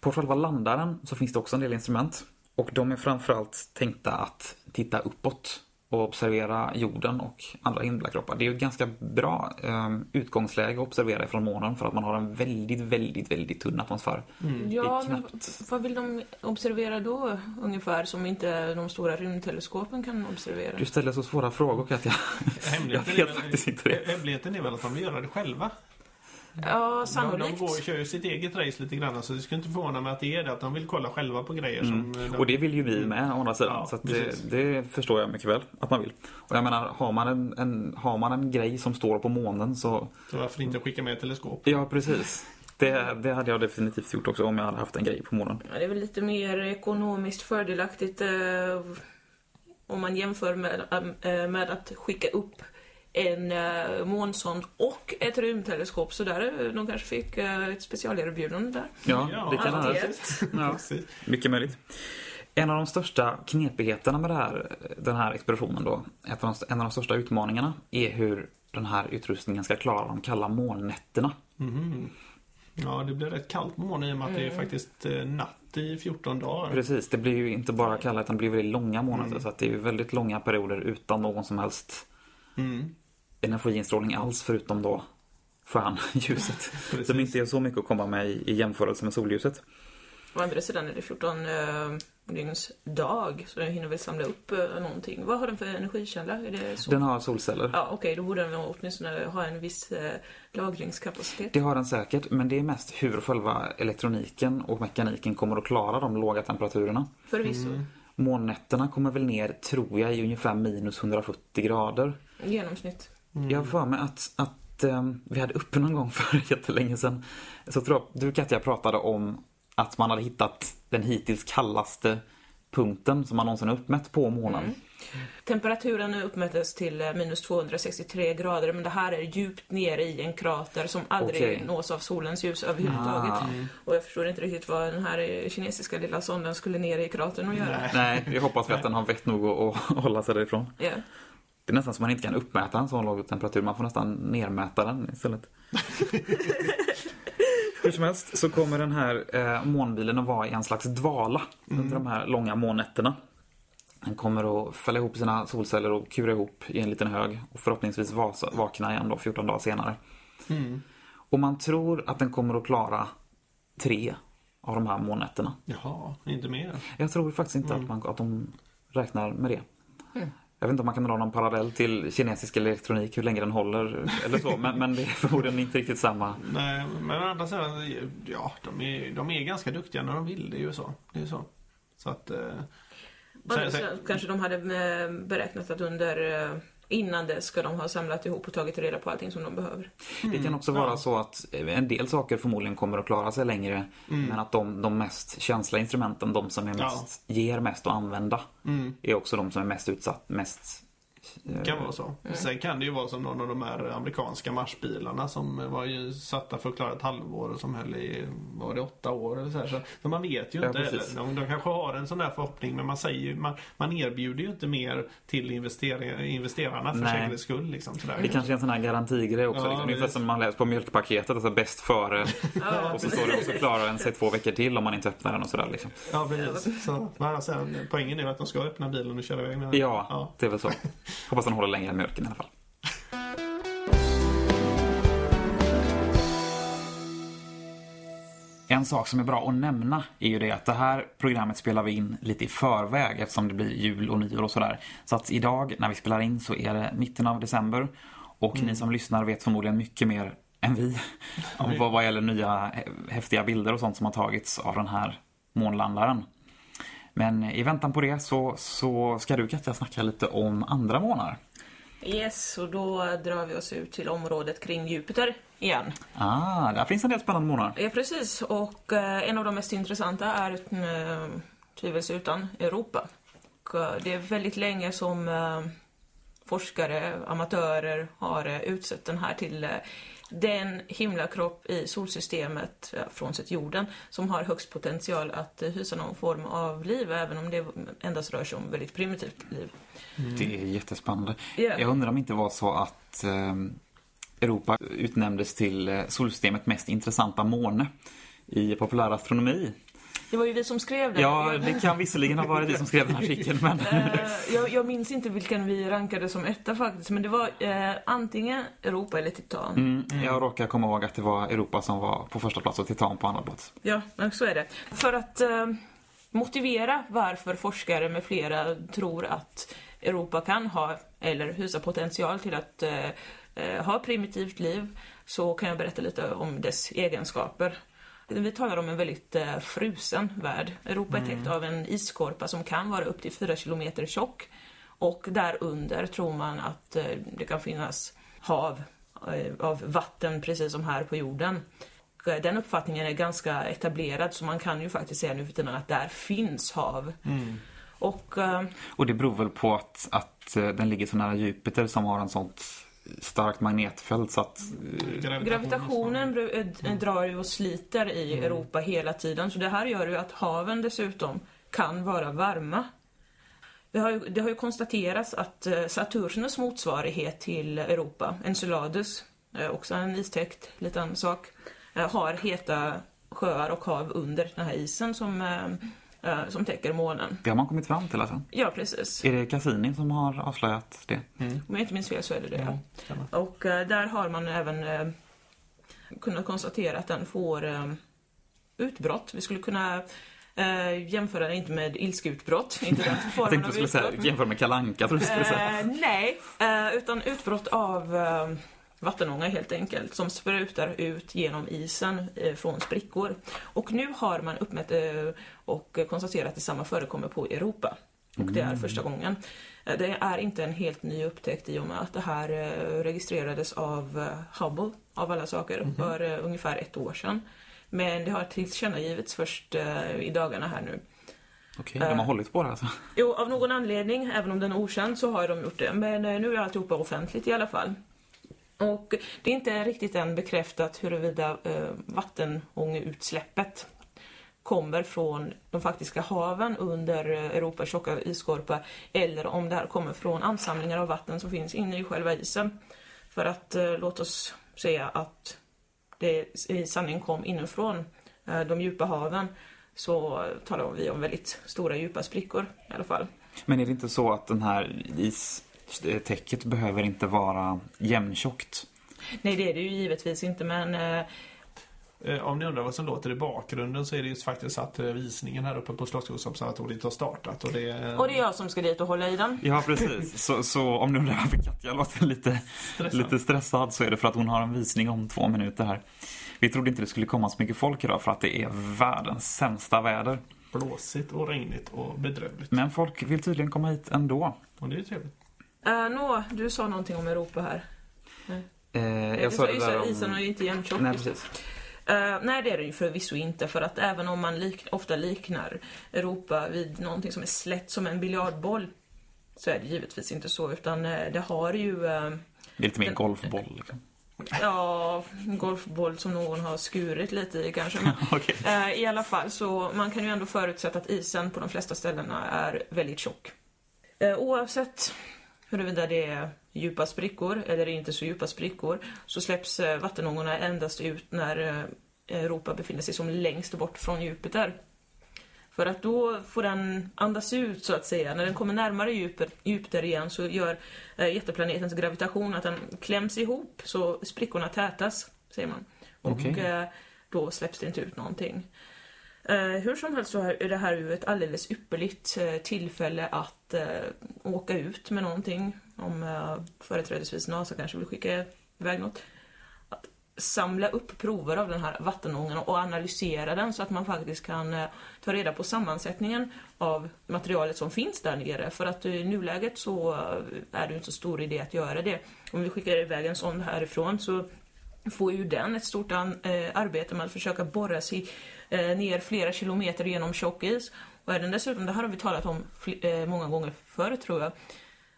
Speaker 2: På själva landaren så finns det också en del instrument. Och de är framförallt tänkta att titta uppåt och observera jorden och andra himlakroppar. Det är ju ett ganska bra eh, utgångsläge att observera ifrån månen för att man har en väldigt, väldigt, väldigt tunn atmosfär.
Speaker 4: Ja,
Speaker 2: är
Speaker 4: men
Speaker 2: knappt.
Speaker 4: vad vill de observera då ungefär som inte de stora rymdteleskopen kan observera?
Speaker 2: Du ställer så svåra frågor Katja. Jag vet
Speaker 3: är väl-
Speaker 2: faktiskt inte det.
Speaker 3: Hemligheten är väl att de vill göra det själva.
Speaker 4: Ja,
Speaker 3: De, de
Speaker 4: sannolikt.
Speaker 3: går, kör ju sitt eget race lite grann, så det skulle inte förvåna mig att det är det. Att de vill kolla själva på grejer som... eh, de-
Speaker 2: Och det vill ju vi med å andra sidan.
Speaker 3: Ja,
Speaker 2: så att det, det förstår jag mycket väl att man vill. Och jag menar, har man en, en, har man en grej som står på månen så...
Speaker 3: Så varför inte skicka med ett teleskop?
Speaker 2: Ja, precis. Det, det hade jag definitivt gjort också om jag hade haft en grej på månen.
Speaker 4: Ja, det är väl lite mer ekonomiskt fördelaktigt eh, om man jämför med, eh, med att skicka upp en eh, månsond och ett rymdteleskop. Så där eh, de kanske fick eh, ett specialerbjudande där.
Speaker 2: Ja,
Speaker 3: Ja,
Speaker 2: det kan
Speaker 4: ett.
Speaker 2: Ja, [LAUGHS]
Speaker 3: Precis.
Speaker 2: mycket möjligt. En av de största knepigheterna med det här, den här expeditionen då, en av de största utmaningarna är hur den här utrustningen ska klara de kalla molnnätterna.
Speaker 3: Mhm. Ja, det blir rätt kallt på månen i och med att det är faktiskt eh, natt i 14 dagar.
Speaker 2: Precis, det blir ju inte bara kalla utan det blir väldigt långa månader så att det är ju väldigt långa perioder utan någon som helst
Speaker 3: Mm.
Speaker 2: Energiinstrålning alls förutom då stjärnljuset. [LAUGHS] Som inte är så mycket att komma med i, i jämförelse med solljuset.
Speaker 4: Å andra sidan är det 14 eh, dygns dag, så den hinner väl samla upp eh, någonting. Vad har den för energikälla? Är det så?
Speaker 2: Den har solceller.
Speaker 4: Ja, okej, då borde den åtminstone ha en viss eh, lagringskapacitet.
Speaker 2: Det har den säkert, men det är mest hur själva elektroniken och mekaniken kommer att klara de låga temperaturerna.
Speaker 4: Förvisso.
Speaker 2: Mm. Månnätterna kommer väl ner, tror jag, i ungefär minus 170 grader.
Speaker 4: Genomsnitt.
Speaker 2: Jag har för mig att, att ehm, vi hade uppe någon gång [LAUGHS] för jättelänge sedan. Så tror jag, du Katja pratade om att man hade hittat den hittills kallaste punkten som man någonsin har uppmätt på månen.
Speaker 4: Temperaturen uppmättes till eh, minus 263 grader men det här är djupt nere i en krater som aldrig
Speaker 2: Okej.
Speaker 4: nås av solens ljus överhuvudtaget.
Speaker 2: Ah.
Speaker 4: Och jag förstår inte riktigt vad den här eh, kinesiska lilla sonden skulle ner i kratern och göra.
Speaker 3: Nej.
Speaker 2: Nej, vi hoppas vi att den har vett nog att, att hålla sig därifrån.
Speaker 4: Ja.
Speaker 2: Det är nästan som man inte kan uppmäta en sån låg temperatur. Man får nästan nermäta den istället. [LAUGHS] Hur som helst så kommer den här eh, månbilen att vara i en slags dvala under de här långa månnätterna. Den kommer att fälla ihop sina solceller och kura ihop i en liten hög och förhoppningsvis vakna igen då 14 dagar senare. Och man tror att den kommer att klara tre av de här månnätterna.
Speaker 3: Jaha, inte mer.
Speaker 2: Jag tror faktiskt inte att, man, att de räknar med det. Jag vet inte om man kan dra någon parallell till kinesisk elektronik, hur länge den håller eller så. Men, men det är förmodligen inte riktigt samma.
Speaker 3: Nej, men å andra sidan, ja, de är, de är ganska duktiga när de vill. Det är ju så. Det är ju så. Så att... Eh, sen,
Speaker 4: sen- kanske de hade eh, beräknat att under eh, innan det ska de ha samlat ihop och tagit reda på allting som de behöver.
Speaker 2: Det kan också vara så att en del saker förmodligen kommer att klara sig längre. Men att de, de mest känsliga instrumenten, de som är mest, ger mest att använda, är också de som är mest utsatt, mest... eh,
Speaker 3: kan vara så. Sen kan det ju vara som någon av de här amerikanska marsbilarna som var ju satta för att klara ett halvår och som höll i, var det åtta år eller så här. Så, så man vet ju
Speaker 2: Ja,
Speaker 3: inte heller.
Speaker 2: precis.
Speaker 3: De, de kanske har en sån där förhoppning men man säger ju, man, man erbjuder ju inte mer till investerarna för
Speaker 2: Nej.
Speaker 3: säkerhets skull liksom. Sådär.
Speaker 2: Det kanske är en sån här garantigrej också.
Speaker 3: Ja,
Speaker 2: liksom. Ungefär som man läser på mjölkpaketet, alltså bäst före. [LAUGHS] och så står det och så klarar den sig två veckor till om man inte öppnar den och sådär liksom.
Speaker 3: Ja, precis. Så, men sen, poängen är ju att de ska öppna bilen och köra iväg med den.
Speaker 2: Ja,
Speaker 3: ja.
Speaker 2: det är väl så. [LAUGHS] Hoppas den håller längre än mjölken i alla fall. En sak som är bra att nämna är ju det att det här programmet spelar vi in lite i förväg eftersom det blir jul och nyår och sådär. Så att idag när vi spelar in så är det mitten av december och ni som lyssnar vet förmodligen mycket mer än vi om vad, vad gäller nya hä- häftiga bilder och sånt som har tagits av den här månlandaren. Men i väntan på det så, så ska du Katja snacka lite om andra månar.
Speaker 4: Yes, och då drar vi oss ut till området kring Jupiter igen.
Speaker 2: Ah, där finns en del spännande månar.
Speaker 4: Ja, precis. Och eh, en av de mest intressanta är eh, tvivelsutan Europa. Och, eh, det är väldigt länge som eh, forskare, amatörer har utsett den här till den himlakropp i solsystemet, frånsett jorden, som har högst potential att eh, hysa någon form av liv, även om det endast rör sig om väldigt primitivt liv.
Speaker 2: Det är jättespännande.
Speaker 4: Ja.
Speaker 2: Jag undrar om det inte var så att eh, Europa utnämndes till eh, solsystemets mest intressanta måne i populär astronomi.
Speaker 4: Det var ju vi som skrev det.
Speaker 2: Ja, det kan visserligen ha varit vi som skrev den artikeln, men...
Speaker 4: Eh, jag, jag minns inte vilken vi rankade som etta faktiskt, men det var eh, antingen Europa eller Titan.
Speaker 2: Mm, jag råkar komma ihåg att det var Europa som var på första plats och Titan på andra plats.
Speaker 4: Ja, så är det. För att eh, motivera varför forskare med flera tror att Europa kan ha, eller hysa potential till att eh, eh, ha primitivt liv, så kan jag berätta lite om dess egenskaper. Vi talar om en väldigt eh, frusen värld. Europa är täckt av en isskorpa som kan vara upp till 4 kilometer tjock. Och där under tror man att eh, det kan finnas hav eh, av vatten precis som här på jorden. Och, Den uppfattningen är ganska etablerad så man kan ju faktiskt säga nu för tiden att där finns hav. Och eh,
Speaker 2: Och det beror väl på att, att den ligger så nära Jupiter som har en sånt starkt magnetfält så att... eh,
Speaker 4: gravitationen eh, drar ju och sliter i Europa hela tiden så det här gör ju att haven dessutom kan vara varma. Det har ju, det har ju konstaterats att eh, Saturnus motsvarighet till Europa, Enceladus, också en istäckt liten sak, har heta sjöar och hav under den här isen som, som täcker månen.
Speaker 2: Det har man kommit fram till alltså.
Speaker 4: Ja, precis.
Speaker 2: Är det Cassini som har avslöjat det?
Speaker 4: Om jag inte minns fel så är det det.
Speaker 3: Ja.
Speaker 4: Och eh, där har man även eh, kunnat konstatera att den får eh, utbrott. Vi skulle kunna eh, jämföra den inte med ilskeutbrott, [LAUGHS] inte den
Speaker 2: Jag tänkte du skulle säga, jämföra med Kalanka tror du skulle säga.
Speaker 4: Eh, nej, eh, utan utbrott av eh, vattenånga helt enkelt som sprutar ut genom isen eh, från sprickor. Och nu har man uppmätt eh, och konstaterat att detsamma förekommer på Europa. Och det är första gången. Eh, Det är inte en helt ny upptäckt i och med att det här registrerades av Hubble, av alla saker, för eh, ungefär ett år sedan. Men det har tillkännagivits först i dagarna här nu.
Speaker 2: Okej, de har hållit på det alltså.
Speaker 4: Jo, av någon anledning, även om den är okänd, så har de gjort det. Men nu är alltihopa offentligt i alla fall. Och det är inte riktigt än bekräftat huruvida eh, vattenångeutsläppet kommer från de faktiska haven under eh, Europas tjocka isskorpa eller om det här kommer från ansamlingar av vatten som finns inne i själva isen. För att eh, låt oss säga att det i sanning kom inifrån eh, de djupa haven så talar vi om väldigt stora djupa sprickor i alla fall.
Speaker 2: Men är det inte så att den här is istäcket behöver inte vara jämntjockt?
Speaker 4: Nej, det är det ju givetvis inte, men eh,
Speaker 3: Eh, Om ni undrar vad som låter i bakgrunden så är det ju faktiskt att eh, visningen här uppe på Slottsskogsobservatoriet har startat. Och det, är-
Speaker 4: och det är jag som ska dit och hålla i den.
Speaker 2: Ja, precis. Så, så om du undrar varför Katja låter lite
Speaker 3: Stressad.
Speaker 2: lite stressad så är det för att hon har en visning om två minuter här. Vi trodde inte det skulle komma så mycket folk idag för att det är världens sämsta väder.
Speaker 3: blåsigt och regnigt och bedrövligt.
Speaker 2: Men folk vill tydligen komma hit ändå.
Speaker 3: Och det är ju trevligt.
Speaker 4: Uh, Nå, du sa någonting om Europa här.
Speaker 2: Eh,
Speaker 4: Jag
Speaker 2: sa det där om...
Speaker 4: Isen är ju inte jämntjock.
Speaker 2: Nej, precis.
Speaker 4: Eh, nej, det är det ju förvisso inte. För att även om man lik, ofta liknar Europa vid någonting som är slätt som en biljardboll så är det givetvis inte så. Utan det har ju,
Speaker 2: Det är lite mer
Speaker 4: Den-
Speaker 2: golfboll. Liksom.
Speaker 4: ja, golfboll som någon har skurit lite i kanske. Men, [LAUGHS] eh, I alla fall, så man kan ju ändå förutsätta att isen på de flesta ställena är väldigt tjock. Oavsett huruvida det är djupa sprickor eller inte så djupa sprickor så släpps eh, vattenångorna endast ut när eh, Europa befinner sig som längst bort från Jupiter. För att då får den andas ut så att säga. När den kommer närmare Jupiter, igen så gör eh, jätteplanetens gravitation att den kläms ihop så sprickorna tätas, säger man. Och eh, då släpps det inte ut någonting. Eh, hur som helst så är det här ju ett alldeles ypperligt eh, tillfälle att eh, åka ut med någonting. Om eh, företrädesvis NASA kanske vill skicka iväg något. Att samla upp prover av den här vattenångan och analysera den så att man faktiskt kan eh, ta reda på sammansättningen av materialet som finns där nere. För att eh, i nuläget så eh, är det ju inte så stor idé att göra det. Om vi skickar iväg en sån härifrån så får ju den ett stort an, eh, arbete med att försöka borra sig ner flera kilometer genom tjock is. Och är den dessutom, det här har vi talat om eh, många gånger förr tror jag,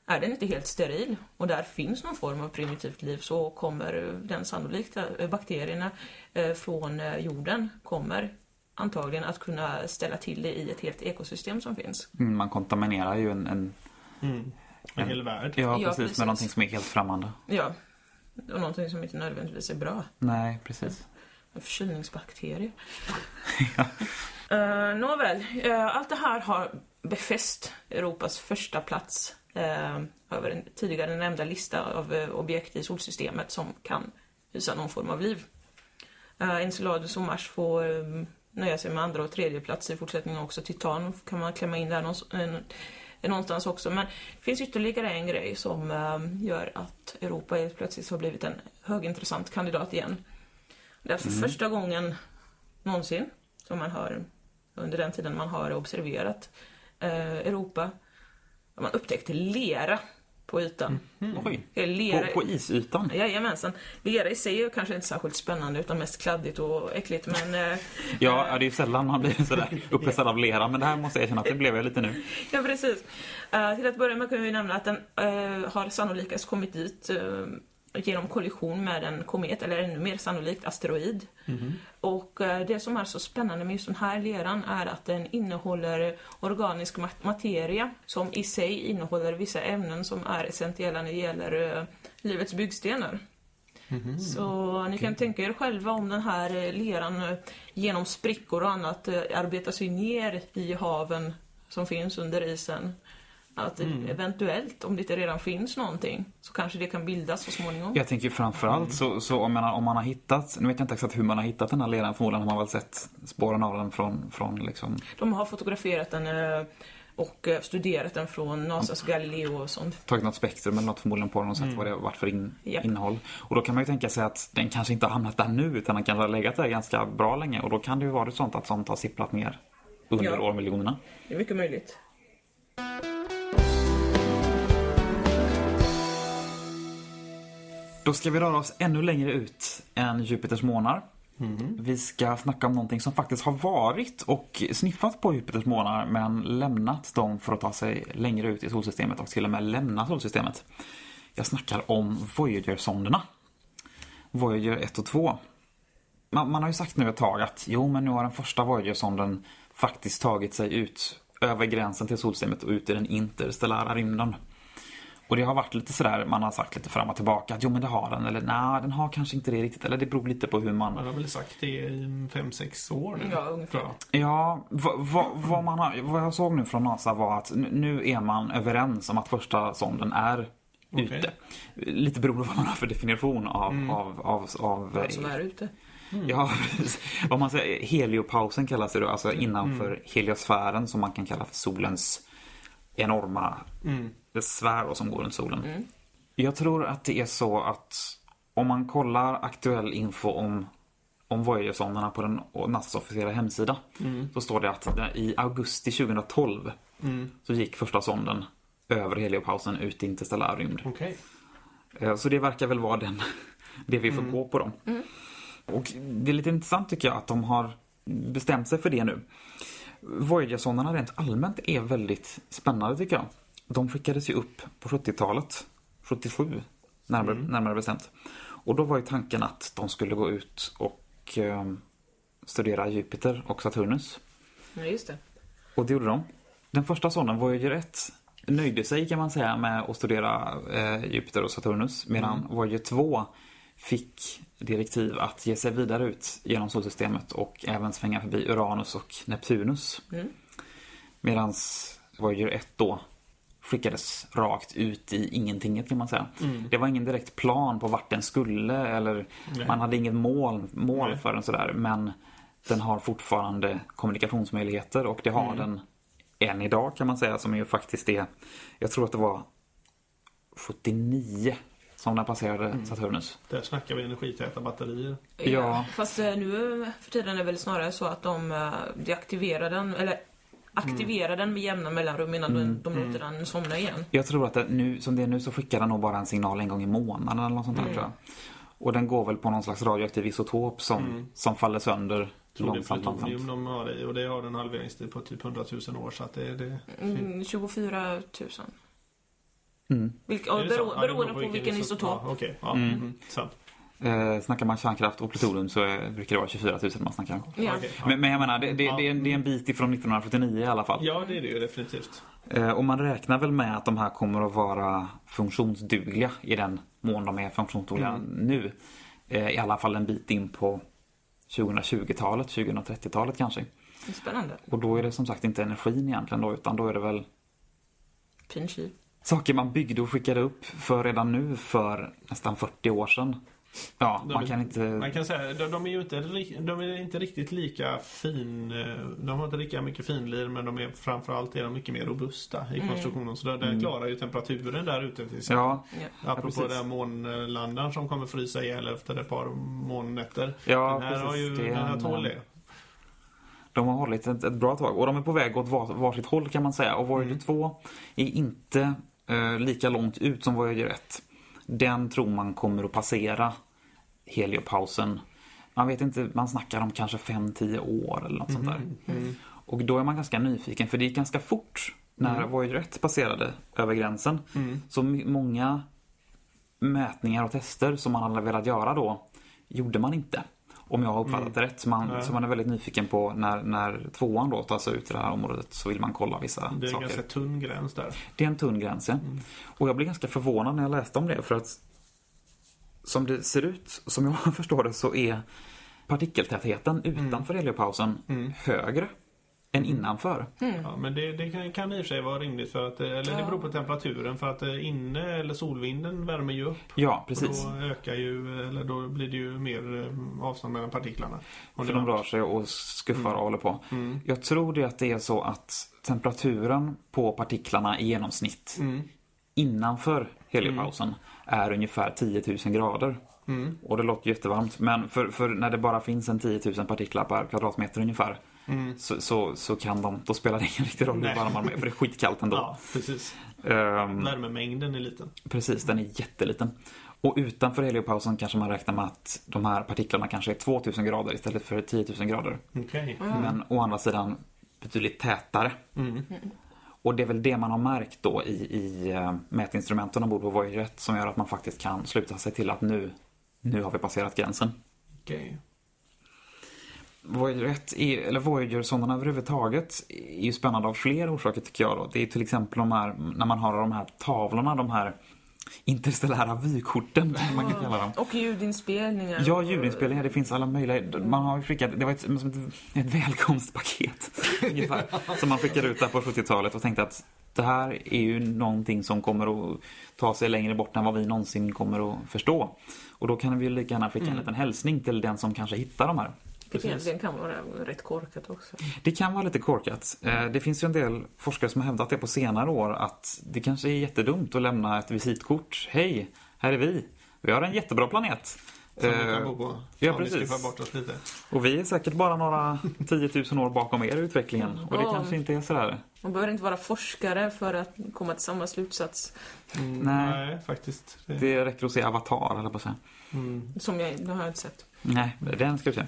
Speaker 4: är den inte helt steril och där finns någon form av primitivt liv så kommer eh, den sannolikt, eh, bakterierna eh, från eh, jorden kommer antagligen att kunna ställa till det i ett helt ekosystem som finns.
Speaker 2: Mm, Man kontaminerar ju en, en
Speaker 3: Mm. En hel värld.
Speaker 2: ja,
Speaker 4: Ja,
Speaker 2: precis,
Speaker 4: precis.
Speaker 2: med någonting som är helt främmande.
Speaker 4: Ja, och någonting som inte nödvändigtvis är bra.
Speaker 2: Nej, precis.
Speaker 4: En förkylningsbakterie. uh, [LAUGHS] nåväl, eh, allt det här har befäst Europas första plats eh, över en tidigare nämnda lista av eh, objekt i solsystemet som kan hysa någon form av liv. Uh, Enceladus och Mars får eh, nöja sig med andra och tredje plats i fortsättningen också. Titan kan man klämma in där någonstans, också. Men det finns ytterligare en grej som gör att Europa helt plötsligt har blivit en högintressant kandidat igen. Det är för första gången någonsin som man har, under den tiden man har observerat eh, Europa, man upptäckt lera på ytan.
Speaker 2: Oj.
Speaker 4: Det är lera,
Speaker 2: På, på isytan?
Speaker 4: Jajamensan. Lera i sig är kanske inte särskilt spännande utan mest kladdigt och äckligt men... Eh, [LAUGHS]
Speaker 2: Ja, ja, det är ju sällan man blir sådär [LAUGHS] upphetsad av lera, men det här måste jag erkänna att det blev jag lite nu. [LAUGHS]
Speaker 4: Ja, precis. Eh, till att börja med kan vi nämna att den eh, har sannolikast kommit dit eh, genom kollision med en komet, eller ännu mer sannolikt asteroid. Och eh, det som är så spännande med just den här leran är att den innehåller organisk mat- materia som i sig innehåller vissa ämnen som är essentiella när det gäller eh, livets byggstenar. Så ni kan tänka er själva om den här eh, leran genom sprickor och annat arbetar sig ner i haven som finns under isen. Att det eventuellt, om det inte redan finns någonting, så kanske det kan bildas så småningom.
Speaker 2: Jag tänker framförallt så, så om, man, om man har hittat, nu vet jag inte exakt hur man har hittat den här leran, förmodligen har man väl sett spåren av den från, från liksom,
Speaker 4: De har fotograferat den eh, och eh, studerat den från NASAs Galileo och sånt.
Speaker 2: tagit något spektrum eller något förmodligen på den och sett vad det varit för in,
Speaker 4: Japp.
Speaker 2: innehåll. Och då kan man ju tänka sig att den kanske inte har hamnat där nu utan den kanske har legat där ganska bra länge och då kan det ju vara sånt att sånt har sipprat ner under
Speaker 4: Ja.
Speaker 2: årmiljonerna.
Speaker 4: Det är mycket möjligt.
Speaker 2: Då ska vi röra oss ännu längre ut än Jupiters månar. Vi ska snacka om någonting som faktiskt har varit och sniffat på Jupiters månar men lämnat dem för att ta sig längre ut i solsystemet och till och med lämna solsystemet. Jag snackar om Voyager-sonderna. Voyager 1 och 2. Man, man har ju sagt nu ett tag att jo men nu har den första Voyager-sonden faktiskt tagit sig ut över gränsen till solsystemet och ut i den interstellära rymden. Och det har varit lite sådär, man har sagt lite fram och tillbaka att jo men det har den eller nej den har kanske inte det riktigt eller det beror lite på hur man
Speaker 3: Man har väl sagt det i 5-6 år nu.
Speaker 4: Ja, ungefär.
Speaker 2: Ja, vad, vad, vad, man har, vad jag såg nu från NASA var att nu- är man överens om att första sonden är
Speaker 3: Okej.
Speaker 2: ute. Lite beroende på vad man har för definition av, av, av, av
Speaker 4: Vad som är ute.
Speaker 2: Ja, precis. Vad man säger, heliopausen kallas det då, alltså innanför heliosfären som man kan kalla för solens enorma sfär då, som går runt solen. Jag tror att det är så att om man kollar aktuell info om, om Voyager-sonderna på den NASAs officiella hemsida så står det att i augusti 2012 så gick första sonden över heliopausen ut i interstellär rymd.
Speaker 3: Okej.
Speaker 2: Eh, Så det verkar väl vara den, [LAUGHS] det vi får gå på dem. Och det är lite intressant tycker jag att de har bestämt sig för det nu. Voyager-sondarna rent allmänt är väldigt spännande tycker jag. De skickades ju upp på 70-talet, 77 närmare, närmare bestämt. Och då var ju tanken att de skulle gå ut och eh, studera Jupiter och Saturnus.
Speaker 4: Ja, just det.
Speaker 2: Och det gjorde de. Den första sonden, Voyager 1, nöjde sig kan man säga med att studera eh, Jupiter och Saturnus. Medan Voyager 2 fick direktiv att ge sig vidare ut genom solsystemet och även svänga förbi Uranus och Neptunus. Medan Voyager 1 då skickades rakt ut i ingentinget kan man säga. Det var ingen direkt plan på vart den skulle eller man hade inget mål, mål
Speaker 3: Nej.
Speaker 2: för den sådär. Men den har fortfarande kommunikationsmöjligheter och det har den än idag kan man säga som är ju faktiskt det. Jag tror att det var 79 som den passerade Saturnus.
Speaker 3: Där snackar vi energitäta batterier.
Speaker 2: Ja.
Speaker 4: Fast eh, nu för tiden är det väl snarare så att de eh, deaktiverar den, eller aktiverar den med jämna mellanrum innan de, de låter den somna igen.
Speaker 2: Jag tror att det, nu, som det är nu så skickar den nog bara en signal en gång i månaden eller något sånt där tror jag. Och den går väl på någon slags radioaktiv isotop som, som faller sönder
Speaker 3: Tror det är
Speaker 2: långsamt,
Speaker 3: plutonium de har i och det har en halveringstid på typ 100 000 år så att det, det
Speaker 4: Mm, 24 000.
Speaker 2: Mm.
Speaker 4: Vilk, ja, bero,
Speaker 3: Ja, det
Speaker 4: beroende på vilken isotop.
Speaker 3: Ja, Okej, ja. Mm. sant.
Speaker 2: Eh, snackar man kärnkraft och plutonium så är, brukar det vara 24 000 man snackar om.
Speaker 4: Ja.
Speaker 3: Ja.
Speaker 2: Men, men jag menar, det, det, det, är, en- det är en bit ifrån 1949 i alla fall.
Speaker 3: ja, det är det ju definitivt.
Speaker 2: Eh, och man räknar väl med att de här kommer att vara funktionsdugliga i den mån de är funktionsdugliga nu. Eh, I alla fall en bit in på 2020-talet, 2030-talet kanske.
Speaker 4: Det är Spännande.
Speaker 2: Och då är det som sagt inte energin egentligen då, utan då är det väl
Speaker 4: Pinchi.
Speaker 2: saker man byggde och skickade upp för redan nu för nästan 40 år sedan. Ja,
Speaker 3: De
Speaker 2: man kan inte...
Speaker 3: Man kan säga de, de är ju inte, de är inte riktigt lika fin. eh, De har inte lika mycket finlir men de är framförallt är de mycket mer robusta i konstruktionen. Så där, där klarar ju temperaturen där ute till exempel.
Speaker 2: Ja,
Speaker 4: Ja.
Speaker 3: Apropå
Speaker 2: precis.
Speaker 3: den här månlandaren som kommer frysa ihjäl efter ett par månnätter.
Speaker 2: Ja,
Speaker 3: den här har
Speaker 2: precis.
Speaker 3: ju,
Speaker 2: Det är
Speaker 3: den här tål
Speaker 2: eh,
Speaker 3: det.
Speaker 2: De har hållit ett, ett bra tag och de är på väg åt var, varsitt håll kan man säga. Och Voyager 2 är inte eh, lika långt ut som Voyager 1. Den tror man kommer att passera heliopausen. Man vet inte, man snackar om kanske 5-10 år eller något sånt där. Och då är man ganska nyfiken för det gick ganska fort när Voyager 1 passerade över gränsen. Så m- många mätningar och tester som man hade velat göra då gjorde man inte. Om jag har uppfattat det rätt. Så man,
Speaker 3: Nej.
Speaker 2: så man är väldigt nyfiken på när, när tvåan då tar sig ut i det här området så vill man kolla vissa
Speaker 3: Det är en
Speaker 2: saker.
Speaker 3: ganska tunn gräns där.
Speaker 2: Det är en tunn gräns, ja. Och jag blev ganska förvånad när jag läste om det för att som det ser ut, som jag [LAUGHS] förstår det, så är partikeltätheten utanför heliopausen högre än innanför.
Speaker 3: Ja, men det, det kan, kan i och för sig vara rimligt för att, eller det beror på temperaturen för att eh, inne eller solvinden värmer ju upp.
Speaker 2: Ja, precis.
Speaker 3: Och då ökar ju, eller då blir det ju mer eh, avstånd mellan partiklarna.
Speaker 2: För
Speaker 3: det
Speaker 2: de rör sig och skuffar och håller på.
Speaker 3: Mm.
Speaker 2: Jag tror det att det är så att temperaturen på partiklarna i genomsnitt
Speaker 3: Mm.
Speaker 2: innanför heliopausen är ungefär 10 000 grader.
Speaker 3: Mm.
Speaker 2: Och det låter jättevarmt. Men för, för när det bara finns en 10 000 partiklar per kvadratmeter ungefär så, så, så kan de, då spelar det ingen riktig roll hur
Speaker 3: Mm. Nej.
Speaker 2: varm man är för det är skitkallt ändå.
Speaker 3: Ja, precis.
Speaker 2: Ehm,
Speaker 3: Värmemängden är liten.
Speaker 2: Precis, den är jätteliten. Och utanför heliopausen kanske man räknar med att de här partiklarna kanske är 2000 grader istället för 10 000 grader.
Speaker 3: Okej.
Speaker 2: Men å andra sidan betydligt tätare. Och det är väl det man har märkt då i, i eh, mätinstrumenten ombord på Voyager 1 som gör att man faktiskt kan sluta sig till att nu, nu har vi passerat gränsen.
Speaker 3: Okej.
Speaker 2: Voyager 1, är, eller Voyager-sonderna överhuvudtaget, är ju spännande av fler orsaker tycker jag. Då. Det är till exempel de här, när man har de här tavlorna, de här interstellära vykorten, som man kan kalla dem.
Speaker 4: Och ljudinspelningar.
Speaker 2: Ja, ljudinspelningar, det finns alla möjliga. Man har skickat, det var ett, ett, ett välkomstpaket [LAUGHS] ungefär, som man skickade ut där på 70-talet och tänkte att det här är ju någonting som kommer att ta sig längre bort än vad vi någonsin kommer att förstå. Och då kan vi ju lika gärna skicka en liten hälsning till den som kanske hittar de här.
Speaker 4: Det egentligen kan vara rätt korkat också.
Speaker 2: Det kan vara lite korkat. Eh, Det finns ju en del forskare som har hävdat det på senare år att det kanske är jättedumt att lämna ett visitkort. Hej, här är vi. Vi har en jättebra planet.
Speaker 3: Som vi
Speaker 2: Eh,
Speaker 3: kan bo på.
Speaker 2: ja, precis.
Speaker 3: bort oss lite.
Speaker 2: Och vi är säkert bara några [LAUGHS] 10 000 år bakom er i utvecklingen. Och det
Speaker 4: Ja.
Speaker 2: kanske inte är sådär.
Speaker 4: Man behöver inte vara forskare för att komma till samma slutsats
Speaker 3: Mm,
Speaker 2: Nej.
Speaker 3: nej. faktiskt. Det,
Speaker 2: Det räcker att se Avatar, eller på att säga.
Speaker 3: mm.
Speaker 4: som jag, det har jag inte sett.
Speaker 2: Nej, den ska vi se.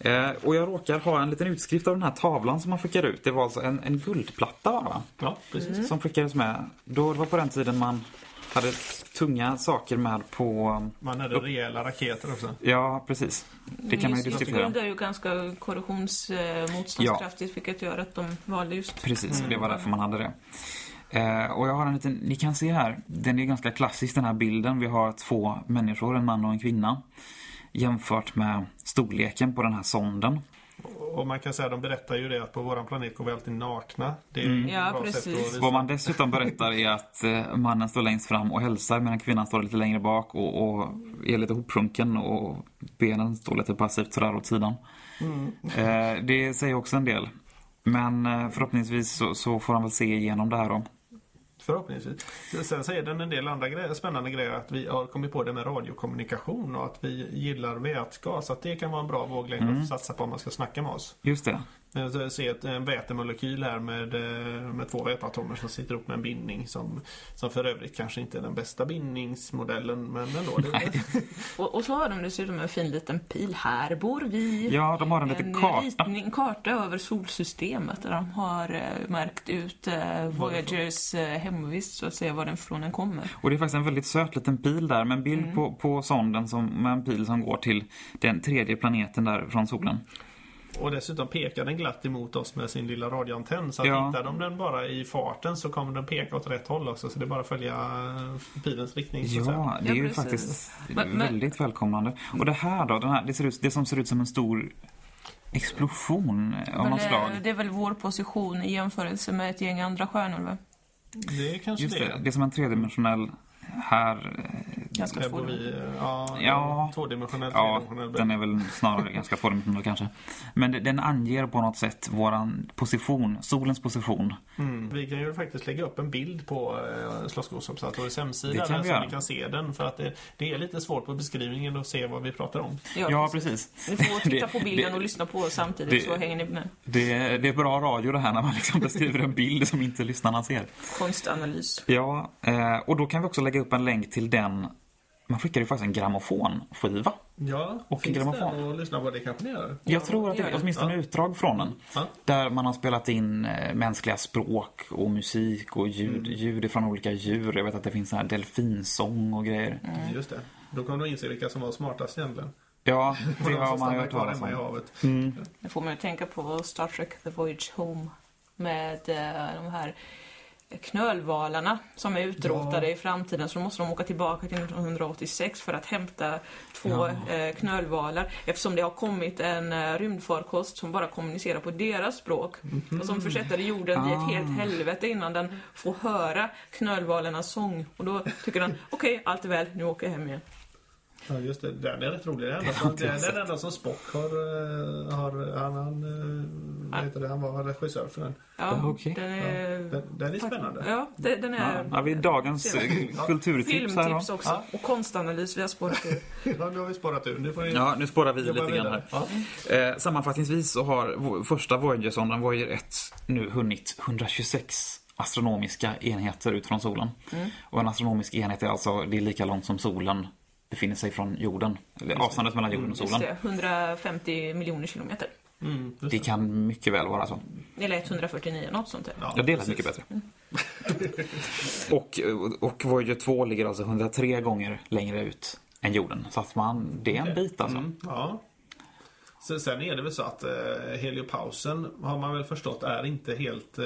Speaker 2: Eh, och jag råkar ha en liten utskrift av den här tavlan som man skickar ut. Det var alltså en, en guldplatta det, va?
Speaker 3: Ja, precis.
Speaker 2: Som skickades med. Då, det var på den tiden man hade tunga saker med på...
Speaker 3: Man hade rejäla raketer också.
Speaker 2: Ja, precis. Det kan man ju
Speaker 4: Just
Speaker 2: diskutera.
Speaker 4: Guld är ju ganska korrosionsmotståndskraftigt vilket gör att de valde just
Speaker 2: Precis, det var därför man hade det. Eh, och jag har en liten, ni kan se här, den är ganska klassisk den här bilden. Vi har två människor, en man och en kvinna. Jämfört med storleken på den här sonden.
Speaker 3: Och man kan säga, de berättar ju det att på våran planet går vi alltid nakna. Det är ett
Speaker 4: Ja, precis.
Speaker 2: Vad man dessutom berättar är att eh, mannen står längst fram och hälsar medan kvinnan står lite längre bak och, och är lite hoprunken och benen står lite passivt sådär åt sidan. Eh, det säger också en del. Men eh, förhoppningsvis så, så får han väl se igenom det här då.
Speaker 3: Förhoppningsvis. Sen säger den en del andra grejer, spännande grejer. Att vi har kommit på det med radiokommunikation och att vi gillar vätgas. Att det kan vara en bra våglängd
Speaker 2: Mm.
Speaker 3: att satsa på om man ska snacka med oss.
Speaker 2: Just det.
Speaker 3: Jag så- ser ett, en vätemolekyl här med, eh, med två väteatomer som sitter upp med en bindning som, som för övrigt kanske inte är den bästa bindningsmodellen men ändå. Det, [LAUGHS]
Speaker 4: Och, och så har de dessutom en fin liten pil. Här bor vi.
Speaker 2: Ja, de har en liten karta.
Speaker 4: ritning, karta över solsystemet där de har eh, märkt ut eh, Voyagers eh, hemvist så att säga var den från den kommer.
Speaker 2: Och det är faktiskt en väldigt söt liten pil där med en bild på, på sonden som, med en pil som går till den tredje planeten där från solen.
Speaker 3: Och dessutom pekar den glatt emot oss med sin lilla radioantenn. Så att
Speaker 2: Ja.
Speaker 3: hittar de den bara i farten så kommer den peka åt rätt håll också. Så det är bara att följa eh, pilens riktning. Så att säga.
Speaker 2: Ja, det är
Speaker 4: Ja,
Speaker 2: ju
Speaker 4: precis.
Speaker 2: faktiskt
Speaker 4: Men- men-
Speaker 2: väldigt välkomnande. Och det här då, den här, det, ser ut, det som ser ut som en stor explosion av
Speaker 4: Men,
Speaker 2: något
Speaker 4: eh,
Speaker 2: slag.
Speaker 4: det är väl vår position i jämförelse med ett gäng andra stjärnor va?
Speaker 3: Det är kanske
Speaker 2: Just
Speaker 3: det.
Speaker 2: det, det är som en tredimensionell här.
Speaker 4: Ganska
Speaker 3: vi, eh, ja,
Speaker 2: Ja.
Speaker 3: tvådimensionell,
Speaker 2: Ja, den är väl snarare ganska tvådimensionell kanske. Men den anger på något sätt våran position, solens position.
Speaker 3: Mm. Vi kan ju faktiskt lägga upp en bild på eh, Slottsskogsobservatoriets hemsida
Speaker 2: Det kan
Speaker 3: där
Speaker 2: vi
Speaker 3: så
Speaker 2: göra.
Speaker 3: ni kan se den. För att det, det är lite svårt på beskrivningen att se vad vi pratar om.
Speaker 2: Ja, precis.
Speaker 4: Ni får [LAUGHS] titta på bilden
Speaker 2: det-
Speaker 4: och lyssna på samtidigt
Speaker 2: det-
Speaker 4: så hänger ni med.
Speaker 2: Det, det är bra radio det här när man liksom beskriver en bild som inte lyssnarna ser.
Speaker 4: Konstanalys.
Speaker 2: Ja, eh, och då kan vi också lägga upp en länk till den. Man skickar ju faktiskt en grammofonskiva.
Speaker 3: Ja,
Speaker 2: Och
Speaker 3: finns
Speaker 2: grammofon.
Speaker 3: den att lyssna på? Det kanske ni gör?
Speaker 2: Jag tror att det
Speaker 4: ja,
Speaker 2: är
Speaker 4: ja.
Speaker 2: åtminstone utdrag från den.
Speaker 3: Ja.
Speaker 2: Där man har spelat in eh, mänskliga språk och musik och ljud, ljud från olika djur. Jag vet att det finns här delfinsång och grejer.
Speaker 3: Just det. Då kommer du inse vilka som var smartast egentligen.
Speaker 2: Ja, [LAUGHS] det har man hört talas om.
Speaker 4: Det får man ju tänka på Star Trek The Voyage Home med eh, de här knölvalarna som är utrotade i framtiden så då måste de åka tillbaka till 1986 för att hämta två eh, knölvalar. Eftersom det har kommit en eh, rymdfarkost som bara kommunicerar på deras språk och som försätter jorden i ett helt helvete innan den får höra knölvalarnas sång. Och då tycker den okej, allt är väl, nu åker jag hem igen.
Speaker 3: Ja, just det. Den är rätt rolig. Den enda som, det är den enda som Spock har... eh, har han, han, eh, vad heter det? han var regissör för den.
Speaker 4: Ja,
Speaker 2: Okej.
Speaker 4: den är...
Speaker 3: Den, den är spännande.
Speaker 4: Ja, den är...
Speaker 2: Ja, vi dagens eh, kulturtips här
Speaker 4: Filmtips
Speaker 2: då.
Speaker 4: också. Och konstanalys, vi har spårat ur. [LAUGHS]
Speaker 3: Ja, nu har vi spårat ur. Nu får ni
Speaker 2: Ja, nu spårar vi lite grann här. Eh, sammanfattningsvis så har första Voyager-sonden, Voyager 1, nu hunnit 126 astronomiska enheter ut från solen. Och en astronomisk enhet är alltså det är lika långt som solen befinner sig från jorden. Eller avståndet mellan jorden och
Speaker 4: Just
Speaker 2: solen.
Speaker 4: det, 150 miljoner kilometer.
Speaker 3: Mm, just
Speaker 2: Det kan mycket väl vara så.
Speaker 4: Eller 149, något sånt där.
Speaker 2: Ja, det lät mycket bättre. [LAUGHS] och, och Voyager 2 ligger alltså 103 gånger längre ut än jorden. Så att man, det är en bit alltså.
Speaker 3: Mm, ja. Sen, sen är det väl så att eh, heliopausen har man väl förstått är inte helt eh,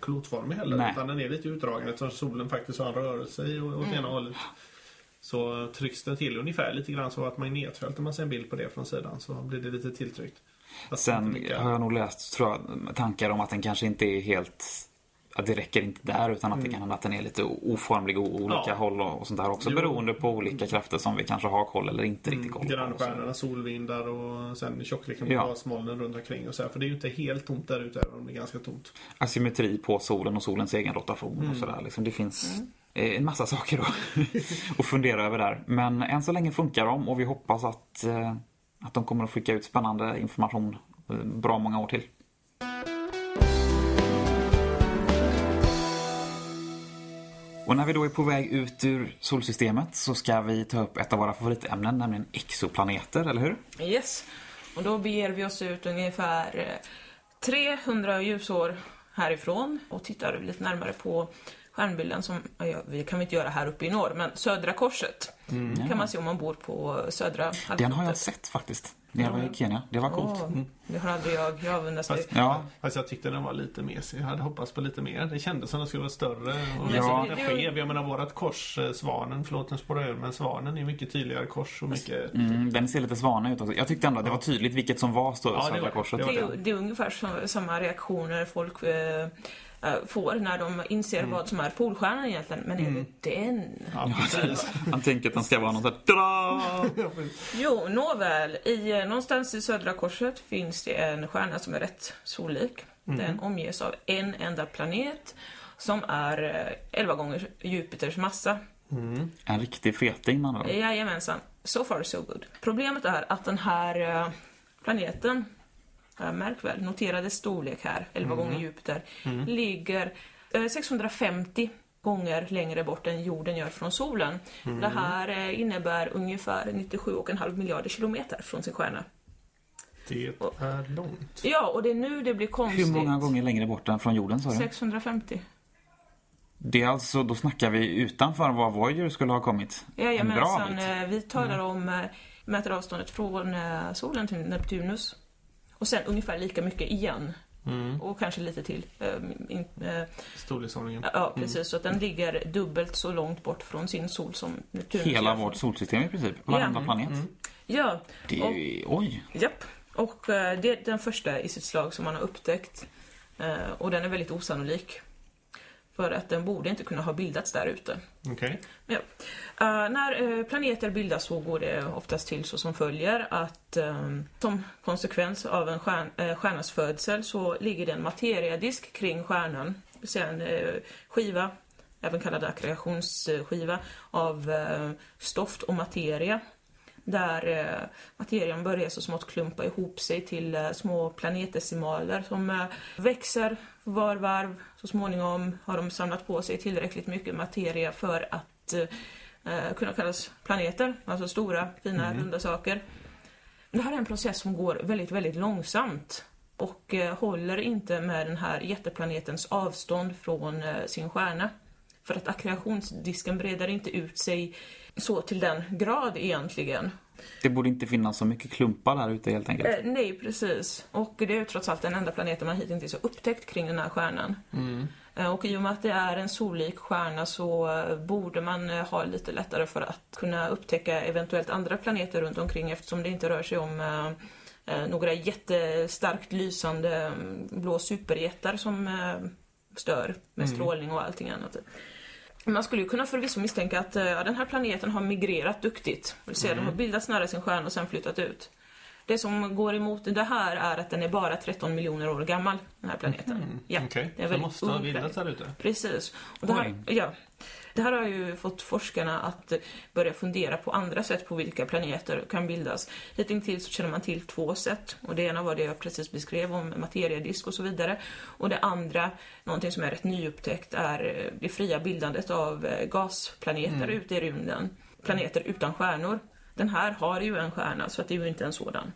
Speaker 3: klotformig heller.
Speaker 2: Nej.
Speaker 3: Utan den är lite utdragen eftersom solen faktiskt har en rörelse i- åt ena hållet. Så trycks den till ungefär lite grann så att magnetfält, om man ser en bild på det från sidan så blir det lite tilltryckt. Fast
Speaker 2: Sen
Speaker 3: lika-
Speaker 2: har jag nog läst tror jag, tankar om att den kanske inte är helt att det räcker inte där utan att det kan hända att den är lite oformlig åt olika
Speaker 3: Mm. Ja.
Speaker 2: håll och, och sånt där också
Speaker 3: Jo.
Speaker 2: beroende på olika krafter som vi kanske har koll eller inte riktigt koll på. och.
Speaker 3: Grannstjärnorna, solvindar och sen tjockleken på
Speaker 2: Ja.
Speaker 3: gasmolnen runt omkring och så här. För det är ju inte helt tomt där ute även om det är ganska tomt.
Speaker 2: Asymmetri på solen och solens egen rotation
Speaker 3: Mm.
Speaker 2: och sådär. Liksom, det finns eh, Eh, en massa [LAUGHS] saker då att fundera över där. Men än så länge funkar de och vi hoppas att, eh, att de kommer att skicka ut spännande information eh, bra många år till. Och när vi då är på väg ut ur solsystemet så ska vi ta upp ett av våra favoritämnen, nämligen exoplaneter, eller hur?
Speaker 4: Yes. Och då beger vi oss ut ungefär 300 ljusår härifrån och tittar lite närmare på stjärnbilden som, ja, vi kan vi inte göra här uppe i norr, men Södra korset. kan man se om man bor på södra halvklotet.
Speaker 2: Den har jag sett faktiskt, nere i Kenya. Det var coolt.
Speaker 4: Åh, det har aldrig jag. Jag avundas dig.
Speaker 2: Ja.
Speaker 3: fast jag tyckte den var lite mesig. Jag hade hoppats på lite mer. Det kändes som den skulle vara större. Och
Speaker 2: Ja.
Speaker 3: ja. skev. Jag menar vårat kors, eh, svanen, förlåt nu spårar jag ur, men svanen är mycket tydligare kors och mycket...
Speaker 2: Mm, den ser lite svanig ut också. Jag tyckte ändå att det var tydligt vilket som var större
Speaker 3: Ja, det
Speaker 2: Södra
Speaker 3: var-
Speaker 2: korset.
Speaker 3: det var
Speaker 4: Det är, det är ungefär som, samma reaktioner folk eh, får när de inser vad som är Polstjärnan egentligen. Men är det den?
Speaker 3: Ja.
Speaker 2: Han tänker att den ska vara något sånt här... [LAUGHS]
Speaker 4: Jo, nåväl. I, eh, någonstans i södra korset finns det en stjärna som är rätt sollik. Den omges av en enda planet som är eh, 11 gånger Jupiters massa.
Speaker 2: En riktig feting man då.
Speaker 4: Jajamensan. So far so good. Problemet är att den här eh, planeten, eh, märk väl, noterade storlek här, 11 gånger Jupiter, ligger eh, 650 gånger längre bort än jorden gör från solen. Det här eh, innebär ungefär 97,5 miljarder kilometer från sin stjärna.
Speaker 3: Det är långt.
Speaker 4: Ja, och det är nu det blir konstigt.
Speaker 2: Hur många gånger längre bort än från jorden sa du?
Speaker 4: 650.
Speaker 2: Det är alltså, då snackar vi utanför var Voyager skulle ha kommit.
Speaker 4: Jajamensan, eh, vi talar om, eh, mäter avståndet från eh, solen till Neptunus. Och sen ungefär lika mycket igen. Och kanske lite till. In, eh,
Speaker 3: Storleksordningen.
Speaker 4: ja, precis. Så att den ligger dubbelt så långt bort från sin sol som Neptunus
Speaker 2: Hela vårt solsystem i princip. Varenda
Speaker 4: Ja.
Speaker 2: planet.
Speaker 4: Ja,
Speaker 2: Det är ju, oj.
Speaker 4: japp. Och eh, det är den första i sitt slag som man har upptäckt. Eh, och den är väldigt osannolik. För att den borde inte kunna ha bildats där ute.
Speaker 3: Okej.
Speaker 4: Ja. Eh, när eh, planeter bildas så går det oftast till så som följer att eh, som konsekvens av en stjärn, eh, stjärnas födsel så ligger det en materiadisk kring stjärnan. Det en skiva, även kallad aggregationsskiva, av stoft och materia. Där eh, materian börjar så smått klumpa ihop sig till eh, små planetdecimaler som eh, växer var varv. Så småningom har de samlat på sig tillräckligt mycket materia för att kunna kallas planeter, alltså stora, fina, runda saker. Det här är en process som går väldigt, väldigt långsamt och håller inte med den här jätteplanetens avstånd från sin stjärna. För att ackreationsdisken breder inte ut sig så till den grad egentligen.
Speaker 2: Det borde inte finnas så mycket klumpar där ute helt enkelt.
Speaker 4: Eh, nej, precis. Och det är ju trots allt den enda planeten man hittills har upptäckt kring den här stjärnan. Eh, och i och med att det är en sollik stjärna så eh, borde man eh, ha lite lättare för att kunna upptäcka eventuellt andra planeter runt omkring eftersom det inte rör sig om eh, eh, några jättestarkt lysande mm, blå superjättar som eh, stör med strålning och allting annat. Man skulle ju kunna förvisso misstänka att eh, ja, den här planeten har migrerat duktigt. Det vill säga den har bildats nära sin stjärna och sen flyttat ut. Det som går emot det här är att den är bara 13 miljoner år gammal, den här planeten. Ja,
Speaker 3: Mm, Okej,
Speaker 4: det är
Speaker 3: så
Speaker 4: väldigt
Speaker 3: måste ha bildats här ute.
Speaker 4: Precis. Och det, här, ja, det här har ju fått forskarna att börja fundera på andra sätt på vilka planeter kan bildas. Hittills så känner man till två sätt. Och det ena var det jag precis beskrev om materiedisk och så vidare. Och det andra, någonting som är rätt nyupptäckt, är det fria bildandet av eh, gasplaneter ute i rymden. Planeter utan stjärnor. Den här har ju en stjärna, så att det är ju inte en sådan.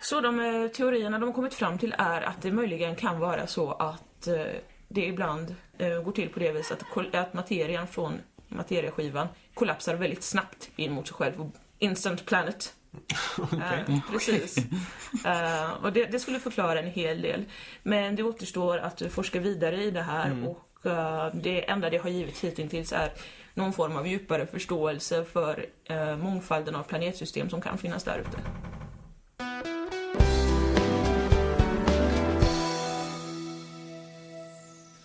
Speaker 4: Så de eh, teorierna de har kommit fram till är att det möjligen kan vara så att eh, det ibland eh, går till på det viset att, att materian från materieskivan kollapsar väldigt snabbt in mot sig själv. Instant planet. [LAUGHS] Eh, precis. Eh, och det, det skulle förklara en hel del. Men det återstår att forska vidare i det här och eh, det enda det har givit hittills är någon form av djupare förståelse för eh, mångfalden av planetsystem som kan finnas där ute.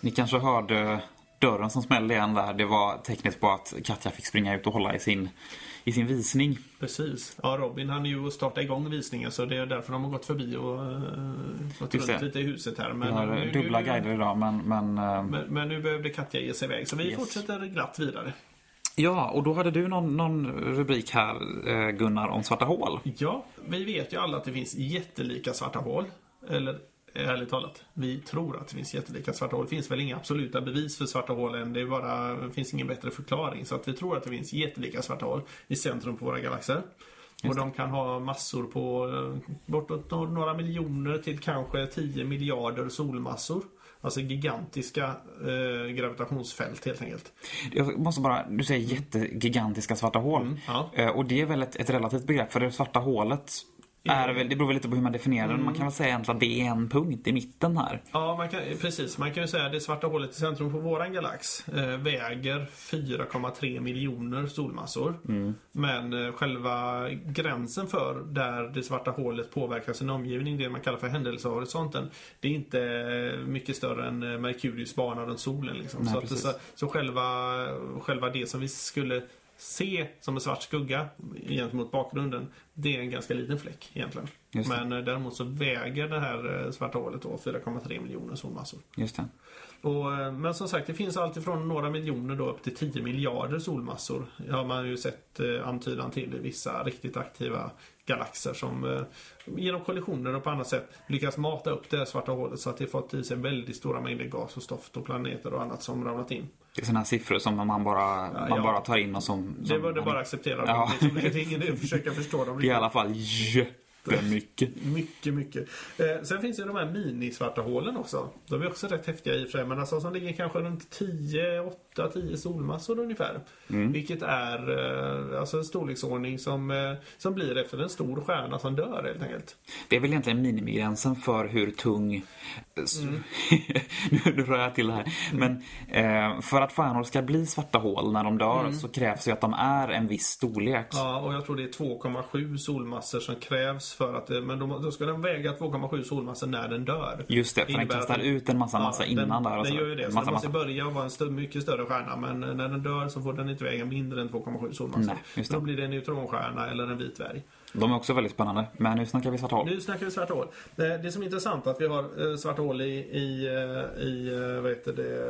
Speaker 2: Ni kanske hörde dörren som smällde igen där. Det var tecknet på att Katja fick springa ut och hålla i sin, i sin visning.
Speaker 3: Precis. Ja, Robin han ju starta igång visningen så det är därför de har gått förbi och uh, gått
Speaker 2: Just
Speaker 3: runt
Speaker 2: det.
Speaker 3: lite i huset här. Men,
Speaker 2: har
Speaker 3: nu,
Speaker 2: dubbla
Speaker 3: nu,
Speaker 2: guider idag men, men eh,
Speaker 3: Men, men nu behövde Katja ge sig iväg så vi
Speaker 2: Yes.
Speaker 3: fortsätter glatt vidare.
Speaker 2: Ja, och då hade du någon, någon rubrik här eh, Gunnar om svarta hål.
Speaker 3: Ja, vi vet ju alla att det finns jättelika svarta hål. Eller ärligt talat, vi tror att det finns jättelika svarta hål. Det finns väl inga absoluta bevis för svarta hål än. Det, är bara, det finns ingen bättre förklaring. Så att vi tror att det finns jättelika svarta hål i centrum på våra galaxer. Och de kan ha massor på eh, bortåt några miljoner till kanske 10 miljarder solmassor. Alltså gigantiska eh, gravitationsfält helt enkelt.
Speaker 2: Jag måste bara, du säger jättegigantiska svarta hål.
Speaker 3: Mm, ja.
Speaker 2: Eh, Och det är väl ett, ett relativt begrepp för det svarta hålet är väl, det beror väl lite på hur man definierar det. men Man kan väl säga egentligen att det är en punkt i mitten här.
Speaker 3: Ja, man kan, precis. Man kan ju säga att det svarta hålet i centrum på våran galax eh, väger 4,3 miljoner solmassor. Men eh, själva gränsen för där det svarta hålet påverkar sin omgivning, det man kallar för händelsehorisonten, det är inte eh, mycket större än eh, Merkurius bana runt solen. Liksom.
Speaker 2: Nej,
Speaker 3: så, att, så, så själva, själva det som vi skulle se som en svart skugga gentemot bakgrunden, det är en ganska liten fläck egentligen. Men eh, däremot så väger det här eh, svarta hålet då 4,3 miljoner solmassor.
Speaker 2: Just det.
Speaker 3: Och, eh, men som sagt, det finns alltid från några miljoner då upp till 10 miljarder solmassor. Det har man ju sett eh, antydan till i vissa riktigt aktiva galaxer som eh, genom kollisioner och på annat sätt lyckas mata upp det här svarta hålet så att det fått i sig väldigt stora mängder gas och stoft och planeter och annat som ramlat in.
Speaker 2: Det är sådana siffror som man bara, man
Speaker 3: ja.
Speaker 2: bara tar in och som...
Speaker 3: Det
Speaker 2: som
Speaker 3: bör du bara acceptera.
Speaker 2: Ja.
Speaker 3: Det är- det ingen idé att försöka förstå dem
Speaker 2: Det [LAUGHS] är i alla fall jättemycket.
Speaker 3: Mycket, mycket. Eh, sen finns ju de här minisvarta hålen också. De är också rätt häftiga i och för sig, men alltså som ligger kanske runt 10, 8, 10 solmassor ungefär. Vilket är eh, alltså en storleksordning som, eh, som blir efter en stor stjärna som dör helt enkelt.
Speaker 2: Det är väl egentligen minimigränsen för hur tung... s-
Speaker 3: Mm. [LAUGHS]
Speaker 2: nu, rör jag till det här. Men eh, för att stjärnor ska bli svarta hål när de dör så krävs ju att de är en viss storlek.
Speaker 3: Mm. Ja, och jag tror det är 2,7 solmassor som krävs för att men då, då ska den väga 2,7 solmassor när den dör.
Speaker 2: Just det, för den kastar ut en massa massa innan
Speaker 3: den,
Speaker 2: där. Och
Speaker 3: Den
Speaker 2: så.
Speaker 3: gör ju det. Så
Speaker 2: Massa,
Speaker 3: den måste
Speaker 2: massa.
Speaker 3: börja vara en stö- mycket större stjärna men eh, när den dör så får den inte väga mindre än 2,7 solmassor.
Speaker 2: Nej.
Speaker 3: Då blir det en neutronstjärna eller en vit dvärg.
Speaker 2: De är också väldigt spännande. Men nu snackar vi svarta hål.
Speaker 3: Nu snackar vi svarta hål. Det, det som är intressant är att vi har eh, svarta hål i, i, eh, i eh, vad heter det,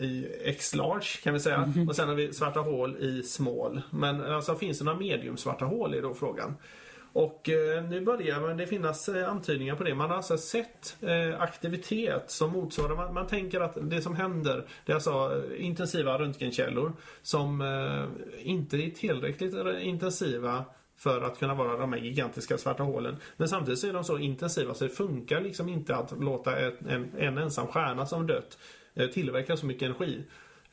Speaker 3: eh, i X-large kan vi säga.
Speaker 2: Mhm.
Speaker 3: Och sen har vi svarta hål i small. Men alltså finns det några medium svarta hål är då frågan. Och eh, nu börjar det finnas eh, antydningar på det. Man har alltså sett eh, aktivitet som motsvarar, man, man tänker att det som händer, det är alltså eh, intensiva röntgenkällor som eh, inte är tillräckligt eh, intensiva för att kunna vara de här gigantiska svarta hålen. Men samtidigt så är de så intensiva så det funkar liksom inte att låta ett, en, en ensam stjärna som dött eh, tillverka så mycket energi.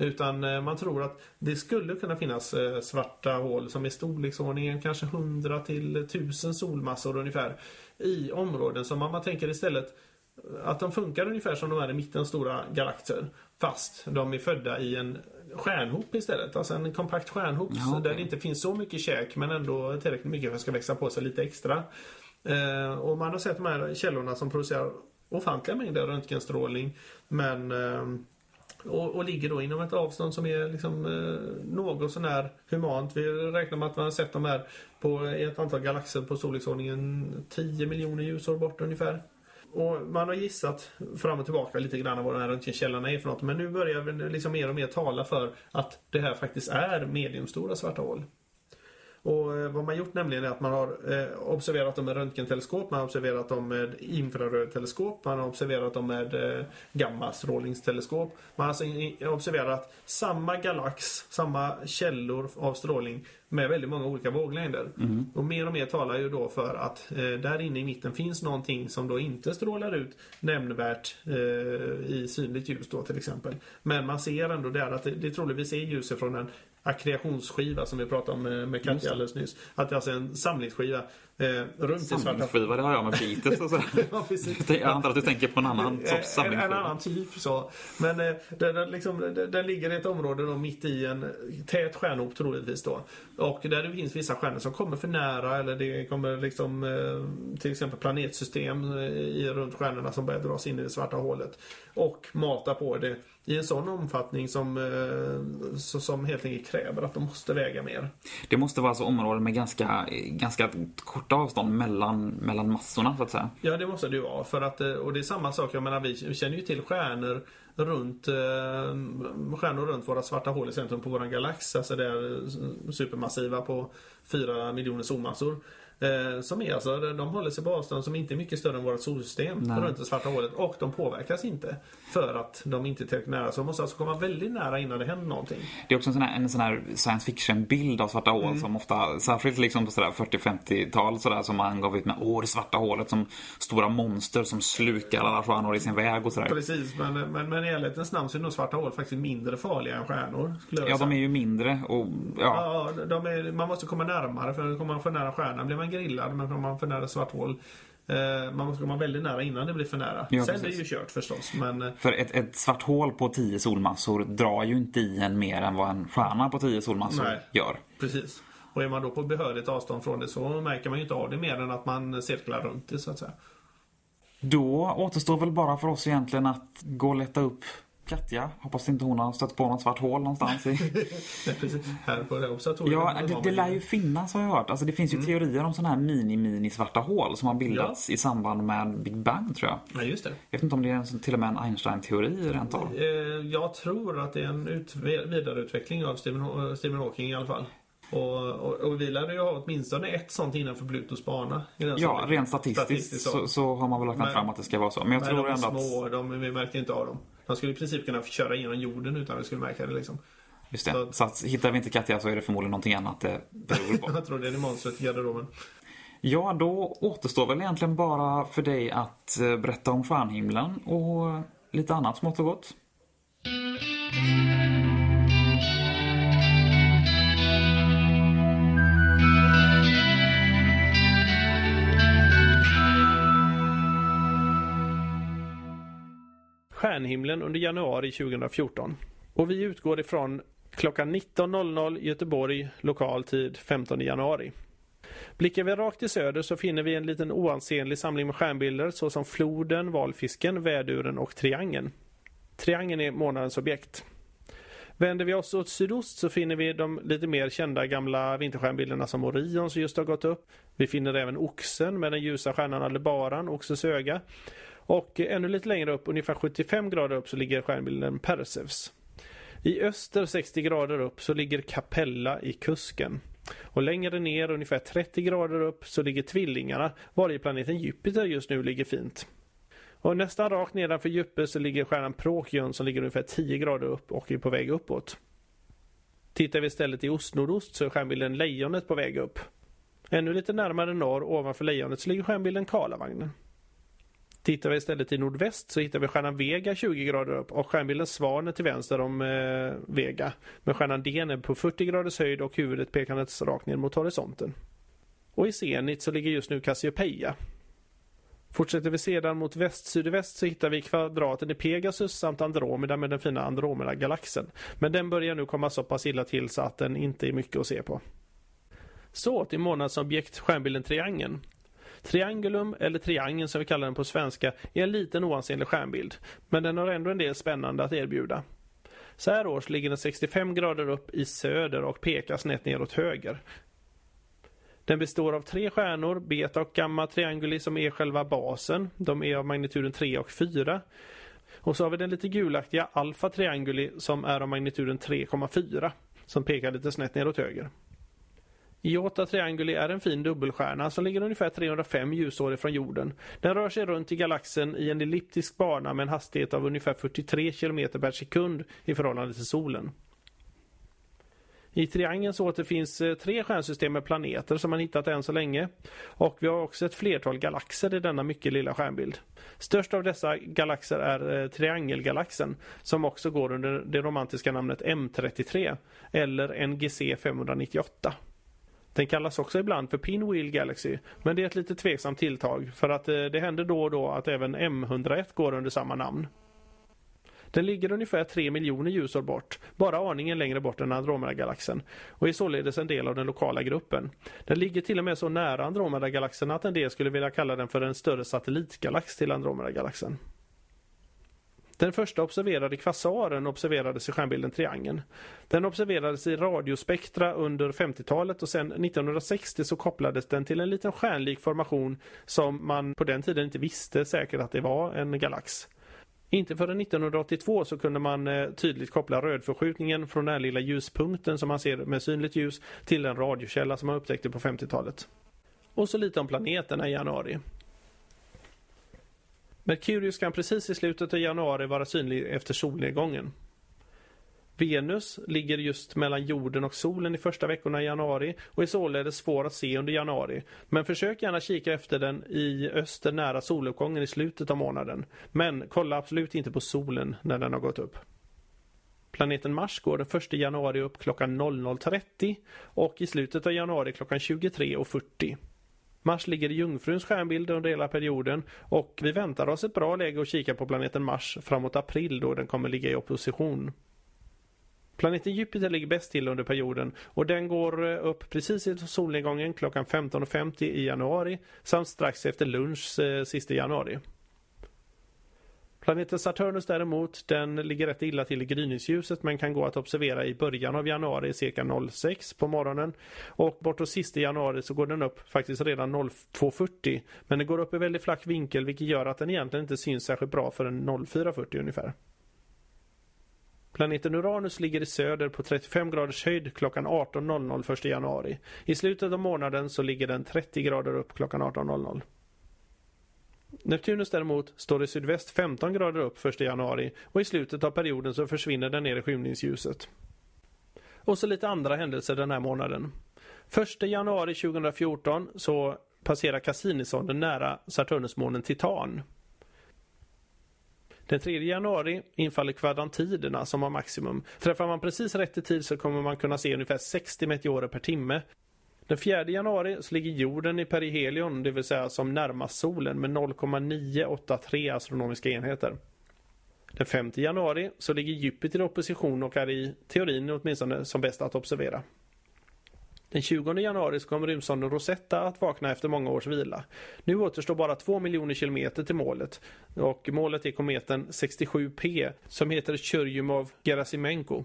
Speaker 3: Utan eh, man tror att det skulle kunna finnas eh, svarta hål som är storleksordningen kanske 100 till 1000 solmassor ungefär. I områden som man, man tänker istället att de funkar ungefär som de här i mitten stora galaxer. Fast de är födda i en stjärnhop istället. Alltså en kompakt stjärnhop
Speaker 2: Ja,
Speaker 3: så där det inte finns så mycket käk men ändå tillräckligt mycket för att det ska växa på sig lite extra. Eh, och man har sett de här källorna som producerar ofantliga mängder röntgenstrålning men eh, och, och ligger då inom ett avstånd som är liksom, eh, något sånär humant. Vi räknar med att man har sett de här på i ett antal galaxer på storleksordningen 10 miljoner ljusår bort ungefär. Och man har gissat fram och tillbaka lite grann vad de här röntgenkällorna är för något. Men nu börjar vi liksom mer och mer tala för att det här faktiskt är mediumstora svarta hål. Och eh, vad man gjort nämligen är att man har eh, observerat dem med röntgenteleskop, man har observerat dem med infrarödteleskop, man har observerat dem med eh, gammastrålningsteleskop. Man har alltså observerat samma galax, samma källor av strålning med väldigt många olika våglängder. Och mer och mer talar ju då för att där inne i mitten finns någonting som då inte strålar ut nämnvärt i synligt ljus då till exempel. Men man ser ändå där att det, det troligtvis är ljuset från en akkreationsskiva som vi pratade om med, med Katja alldeles nyss. Att det är alltså en samlingsskiva eh, runt
Speaker 2: Samlingsskiva, det har jag med Beatles och sådär. [LAUGHS]
Speaker 3: Ja.
Speaker 2: Jag antar att du tänker på en annan sorts
Speaker 3: En, en
Speaker 2: samlingsskiva.
Speaker 3: annan typ så. Men eh, den, liksom, den, ligger i ett område då mitt i en tät stjärnhop troligtvis då. Och där det finns vissa stjärnor som kommer för nära eller det kommer liksom eh, till exempel planetsystem eh, i, runt stjärnorna som börjar dras in i det svarta hålet. Och matar på det i en sån omfattning som, eh, som helt enkelt kräver att de måste väga mer.
Speaker 2: Det måste vara alltså områden med ganska, ganska korta avstånd mellan, mellan massorna så att säga.
Speaker 3: Ja, det måste det ju vara. För att, eh, och det är samma sak, jag menar vi känner ju till stjärnor runt, eh, stjärnor runt våra svarta hål i centrum på våran galax. Alltså det är supermassiva på 4 miljoner solmassor. Eh, som är alltså, de håller sig på avstånd som inte är mycket större än vårt solsystem
Speaker 2: Nej.
Speaker 3: runt det svarta hålet. Och de påverkas inte. För att de inte är tillräckligt nära. Så de måste alltså komma väldigt nära innan det händer någonting.
Speaker 2: Det är också en sån här, en sån här science fiction-bild av svarta hål som ofta, särskilt liksom på sådär 40-50-tal sådär som man gav ut med åh det svarta hålet som stora monster som slukar alla stjärnor i sin väg och sådär.
Speaker 3: Precis, men, men, men i ärlighetens namn så är nog svarta hål faktiskt mindre farliga än stjärnor.
Speaker 2: Ja, de är ju mindre och ja,
Speaker 3: Ja, de är, man måste komma närmare för kommer man för nära stjärnan blir man grillad men kommer man för nära svart hål eh, man måste komma väldigt nära innan det blir för nära.
Speaker 2: Ja,
Speaker 3: Sen är det
Speaker 2: precis.
Speaker 3: ju kört förstås men eh,
Speaker 2: För ett, ett svart hål på 10 solmassor drar ju inte i en mer än vad en stjärna på 10 solmassor
Speaker 3: Nej.
Speaker 2: gör.
Speaker 3: precis. Och är man då på behörigt avstånd från det så märker man ju inte av det mer än att man cirklar runt det så att säga.
Speaker 2: Då återstår väl bara för oss egentligen att gå och leta upp Katja. Hoppas inte hon har stött på något svart hål någonstans. I... [LAUGHS]
Speaker 3: Här på det observatoriet.
Speaker 2: ja, det, det lär ju finnas har jag hört. Alltså, det finns ju
Speaker 3: Mm.
Speaker 2: teorier om sådana här mini-mini svarta hål som har bildats i samband med Big Bang tror jag.
Speaker 3: Ja, just det.
Speaker 2: Jag vet inte om det är en, till och med en Einstein-teori rent av.
Speaker 3: Eh, jag tror att det är en ut, vidareutveckling av Stephen, Haw- Stephen Hawking i alla fall. Och, och, och vi lär ju ha åtminstone ett sånt innanför Plutos bana.
Speaker 2: Ja, rent statistiskt, så, så har man väl lagt fram att det ska vara så. Men jag
Speaker 3: Men
Speaker 2: tror
Speaker 3: de är
Speaker 2: ändå att...
Speaker 3: små, de, vi märker inte av dem. De skulle i princip kunna köra igenom jorden utan att vi skulle märka det liksom.
Speaker 2: Just det.
Speaker 3: så-
Speaker 2: Så att, hittar vi inte Katja så är det förmodligen någonting annat det beror på. [LAUGHS]
Speaker 3: Jag tror det är monstret i garderoben.
Speaker 2: Ja, då återstår väl egentligen bara för dig att eh, berätta om stjärnhimlen och lite annat smått och gott.
Speaker 3: Stjärnhimlen under januari 2014. Och vi utgår ifrån klockan 19.00 Göteborg lokal tid 15 januari. Blickar vi rakt i söder så finner vi en liten oansenlig samling med stjärnbilder såsom floden, valfisken, väduren och triangeln. Triangeln är månadens objekt. Vänder vi oss åt sydost så finner vi de lite mer kända gamla vinterstjärnbilderna som Orion som just har gått upp. Vi finner även Oxen med den ljusa stjärnan Aldebaran, Oxens öga. Och ännu lite längre upp, ungefär 75 grader upp, så ligger stjärnbilden Perseus. I öster 60 grader upp så ligger Capella i kusken. Och längre ner, ungefär 30 grader upp, så ligger Tvillingarna, varje planeten Jupiter just nu ligger fint. Och nästan rakt nedanför Jupiter så ligger stjärnan Prokion som ligger ungefär 10 grader upp och är på väg uppåt. Tittar vi istället i ostnordost så är stjärnbilden Lejonet på väg upp. Ännu lite närmare norr ovanför Lejonet så ligger stjärnbilden Karlavagnen. Tittar vi istället i nordväst så hittar vi stjärnan Vega 20 grader upp och stjärnbilden Svanen till vänster om eh, Vega. Med stjärnan Den är på 40 graders höjd och huvudet pekandes rakt ner mot horisonten. Och i zenit så ligger just nu Cassiopeia. Fortsätter vi sedan mot väst-sydväst så hittar vi kvadraten i Pegasus samt Andromeda med den fina Andromeda-galaxen. Men den börjar nu komma så pass illa till så att den inte är mycket att se på. Så till månadsobjekt stjärnbilden Triangeln. Triangulum, eller Triangeln som vi kallar den på svenska, är en liten oansenlig stjärnbild. Men den har ändå en del spännande att erbjuda. Så här års ligger den 65 grader upp i söder och pekar snett neråt höger. Den består av tre stjärnor, Beta och Gamma Trianguli som är själva basen. De är av magnituden 3 och 4. Och så har vi den lite gulaktiga alfa Trianguli som är av magnituden 3,4 som pekar lite snett neråt höger. Iota Trianguli är en fin dubbelstjärna som ligger ungefär 305 ljusår ifrån jorden. Den rör sig runt i galaxen i en elliptisk bana med en hastighet av ungefär 43 km per sekund i förhållande till solen. I triangeln så återfinns eh, tre stjärnsystem med planeter som man hittat än så länge. Och vi har också ett flertal galaxer i denna mycket lilla stjärnbild. Störst av dessa galaxer är eh, triangelgalaxen som också går under det romantiska namnet M33 eller NGC 598. Den kallas också ibland för Pinwheel Galaxy, men det är ett lite tveksamt tilltag för att eh, det händer då och då att även M101 går under samma namn. Den ligger ungefär 3 miljoner ljusår bort, bara aningen längre bort än Andromeda-galaxen och är således en del av den lokala gruppen. Den ligger till och med så nära Andromeda-galaxen att en del skulle vilja kalla den för en större satellitgalax till Andromeda-galaxen. Den första observerade kvasaren observerades i stjärnbilden Triangeln. Den observerades i radiospektra under 50-talet och sen 1960 så kopplades den till en liten stjärnlik formation som man på den tiden inte visste säkert att det var en galax. Inte förrän 1982 så kunde man eh, tydligt koppla rödförskjutningen från den här lilla ljuspunkten som man ser med synligt ljus till den radiokälla som man upptäckte på 50-talet. Och så lite om planeterna i januari. Merkurius kan precis i slutet av januari vara synlig efter solnedgången. Venus ligger just mellan jorden och solen i första veckorna i januari och är således svår att se under januari. Men försök gärna kika efter den i öster nära soluppgången i slutet av månaden. Men kolla absolut inte på solen när den har gått upp. Planeten Mars går den 1 januari upp klockan 00.30 och i slutet av januari klockan 23.40. Mars ligger i Jungfruns stjärnbild under hela perioden och vi väntar oss ett bra läge att kika på planeten Mars framåt april då den kommer ligga i opposition. Planeten Jupiter ligger bäst till under perioden och den går eh, upp precis i solnedgången klockan 15.50 i januari samt strax efter lunch eh, sista januari. Planeten Saturnus däremot, den ligger rätt illa till i gryningsljuset men kan gå att observera i början av januari cirka 06 på morgonen. Och bortåt sista januari så går den upp faktiskt redan 02.40 men den går upp i väldigt flack vinkel vilket gör att den egentligen inte syns särskilt bra förrän 04.40 ungefär. Planeten Uranus ligger i söder på 35 graders höjd klockan 18.00 1 januari. I slutet av månaden så ligger den 30 grader upp klockan 18.00. Neptunus däremot står i sydväst 15 grader upp 1 januari och i slutet av perioden så försvinner den ner i skymningsljuset. Och så lite andra händelser den här månaden. 1 januari 2014 så passerar Cassinisonden nära Saturnusmånen Titan. Den 3 januari infaller kvadrantiderna som har maximum. Träffar man precis rätt i tid så kommer man kunna se ungefär 60 meteorer per timme. Den 4 januari så ligger jorden i perihelion, det vill säga som närmast solen med 0,983 astronomiska enheter. Den 5 januari så ligger Jupiter i opposition och är i teorin åtminstone som bäst att observera. Den 20 januari så kommer rymdsonden Rosetta att vakna efter många års vila. Nu återstår bara 2 miljoner kilometer till målet och målet är kometen 67P som heter Churyumov-Gerasimenko.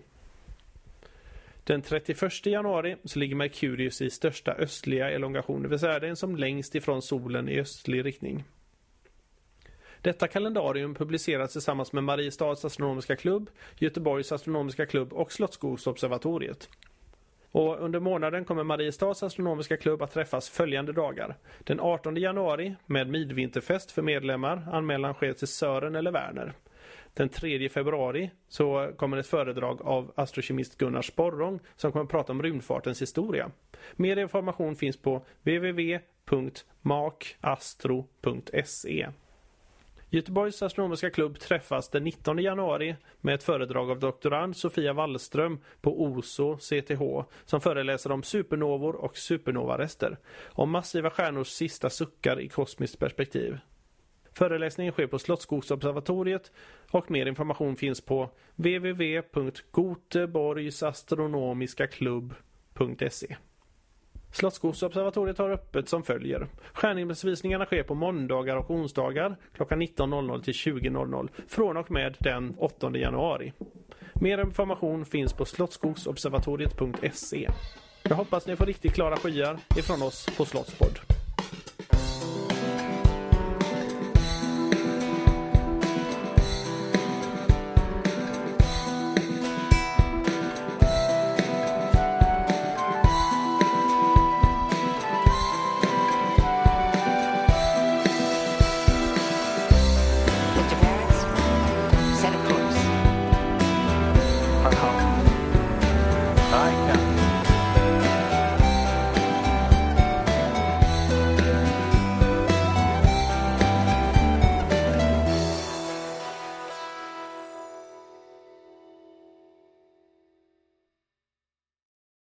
Speaker 3: Den 31 januari så ligger Merkurius i största östliga elongation, det vill säga den som längst ifrån solen i östlig riktning. Detta kalendarium publiceras tillsammans med Mariestads astronomiska klubb, Göteborgs astronomiska klubb och Slottsskogsobservatoriet. Och under månaden kommer Mariestads astronomiska klubb att träffas följande dagar. Den 18 januari med midvinterfest för medlemmar. Anmälan sker till Sören eller Werner. Den 3 februari så kommer ett föredrag av astrokemist Gunnar Sporrong som kommer att prata om rymdfartens historia. Mer information finns på www.makastro.se. Göteborgs astronomiska klubb träffas den 19 januari med ett föredrag av doktorand Sofia Wallström på OSO CTH som föreläser om supernovor och supernovarester. Om massiva stjärnors sista suckar i kosmiskt perspektiv. Föreläsningen sker på Slottsskogsobservatoriet och mer information finns på www.goteborgsastronomiskaklubb.se Slottsskogsobservatoriet har öppet som följer. Stjärnhimmelsvisningarna sker på måndagar och onsdagar klockan 19.00 till 20.00 från och med den 8 januari. Mer information finns på slottsskogsobservatoriet.se. Jag hoppas ni får riktigt klara skyar ifrån oss på Slottspodd.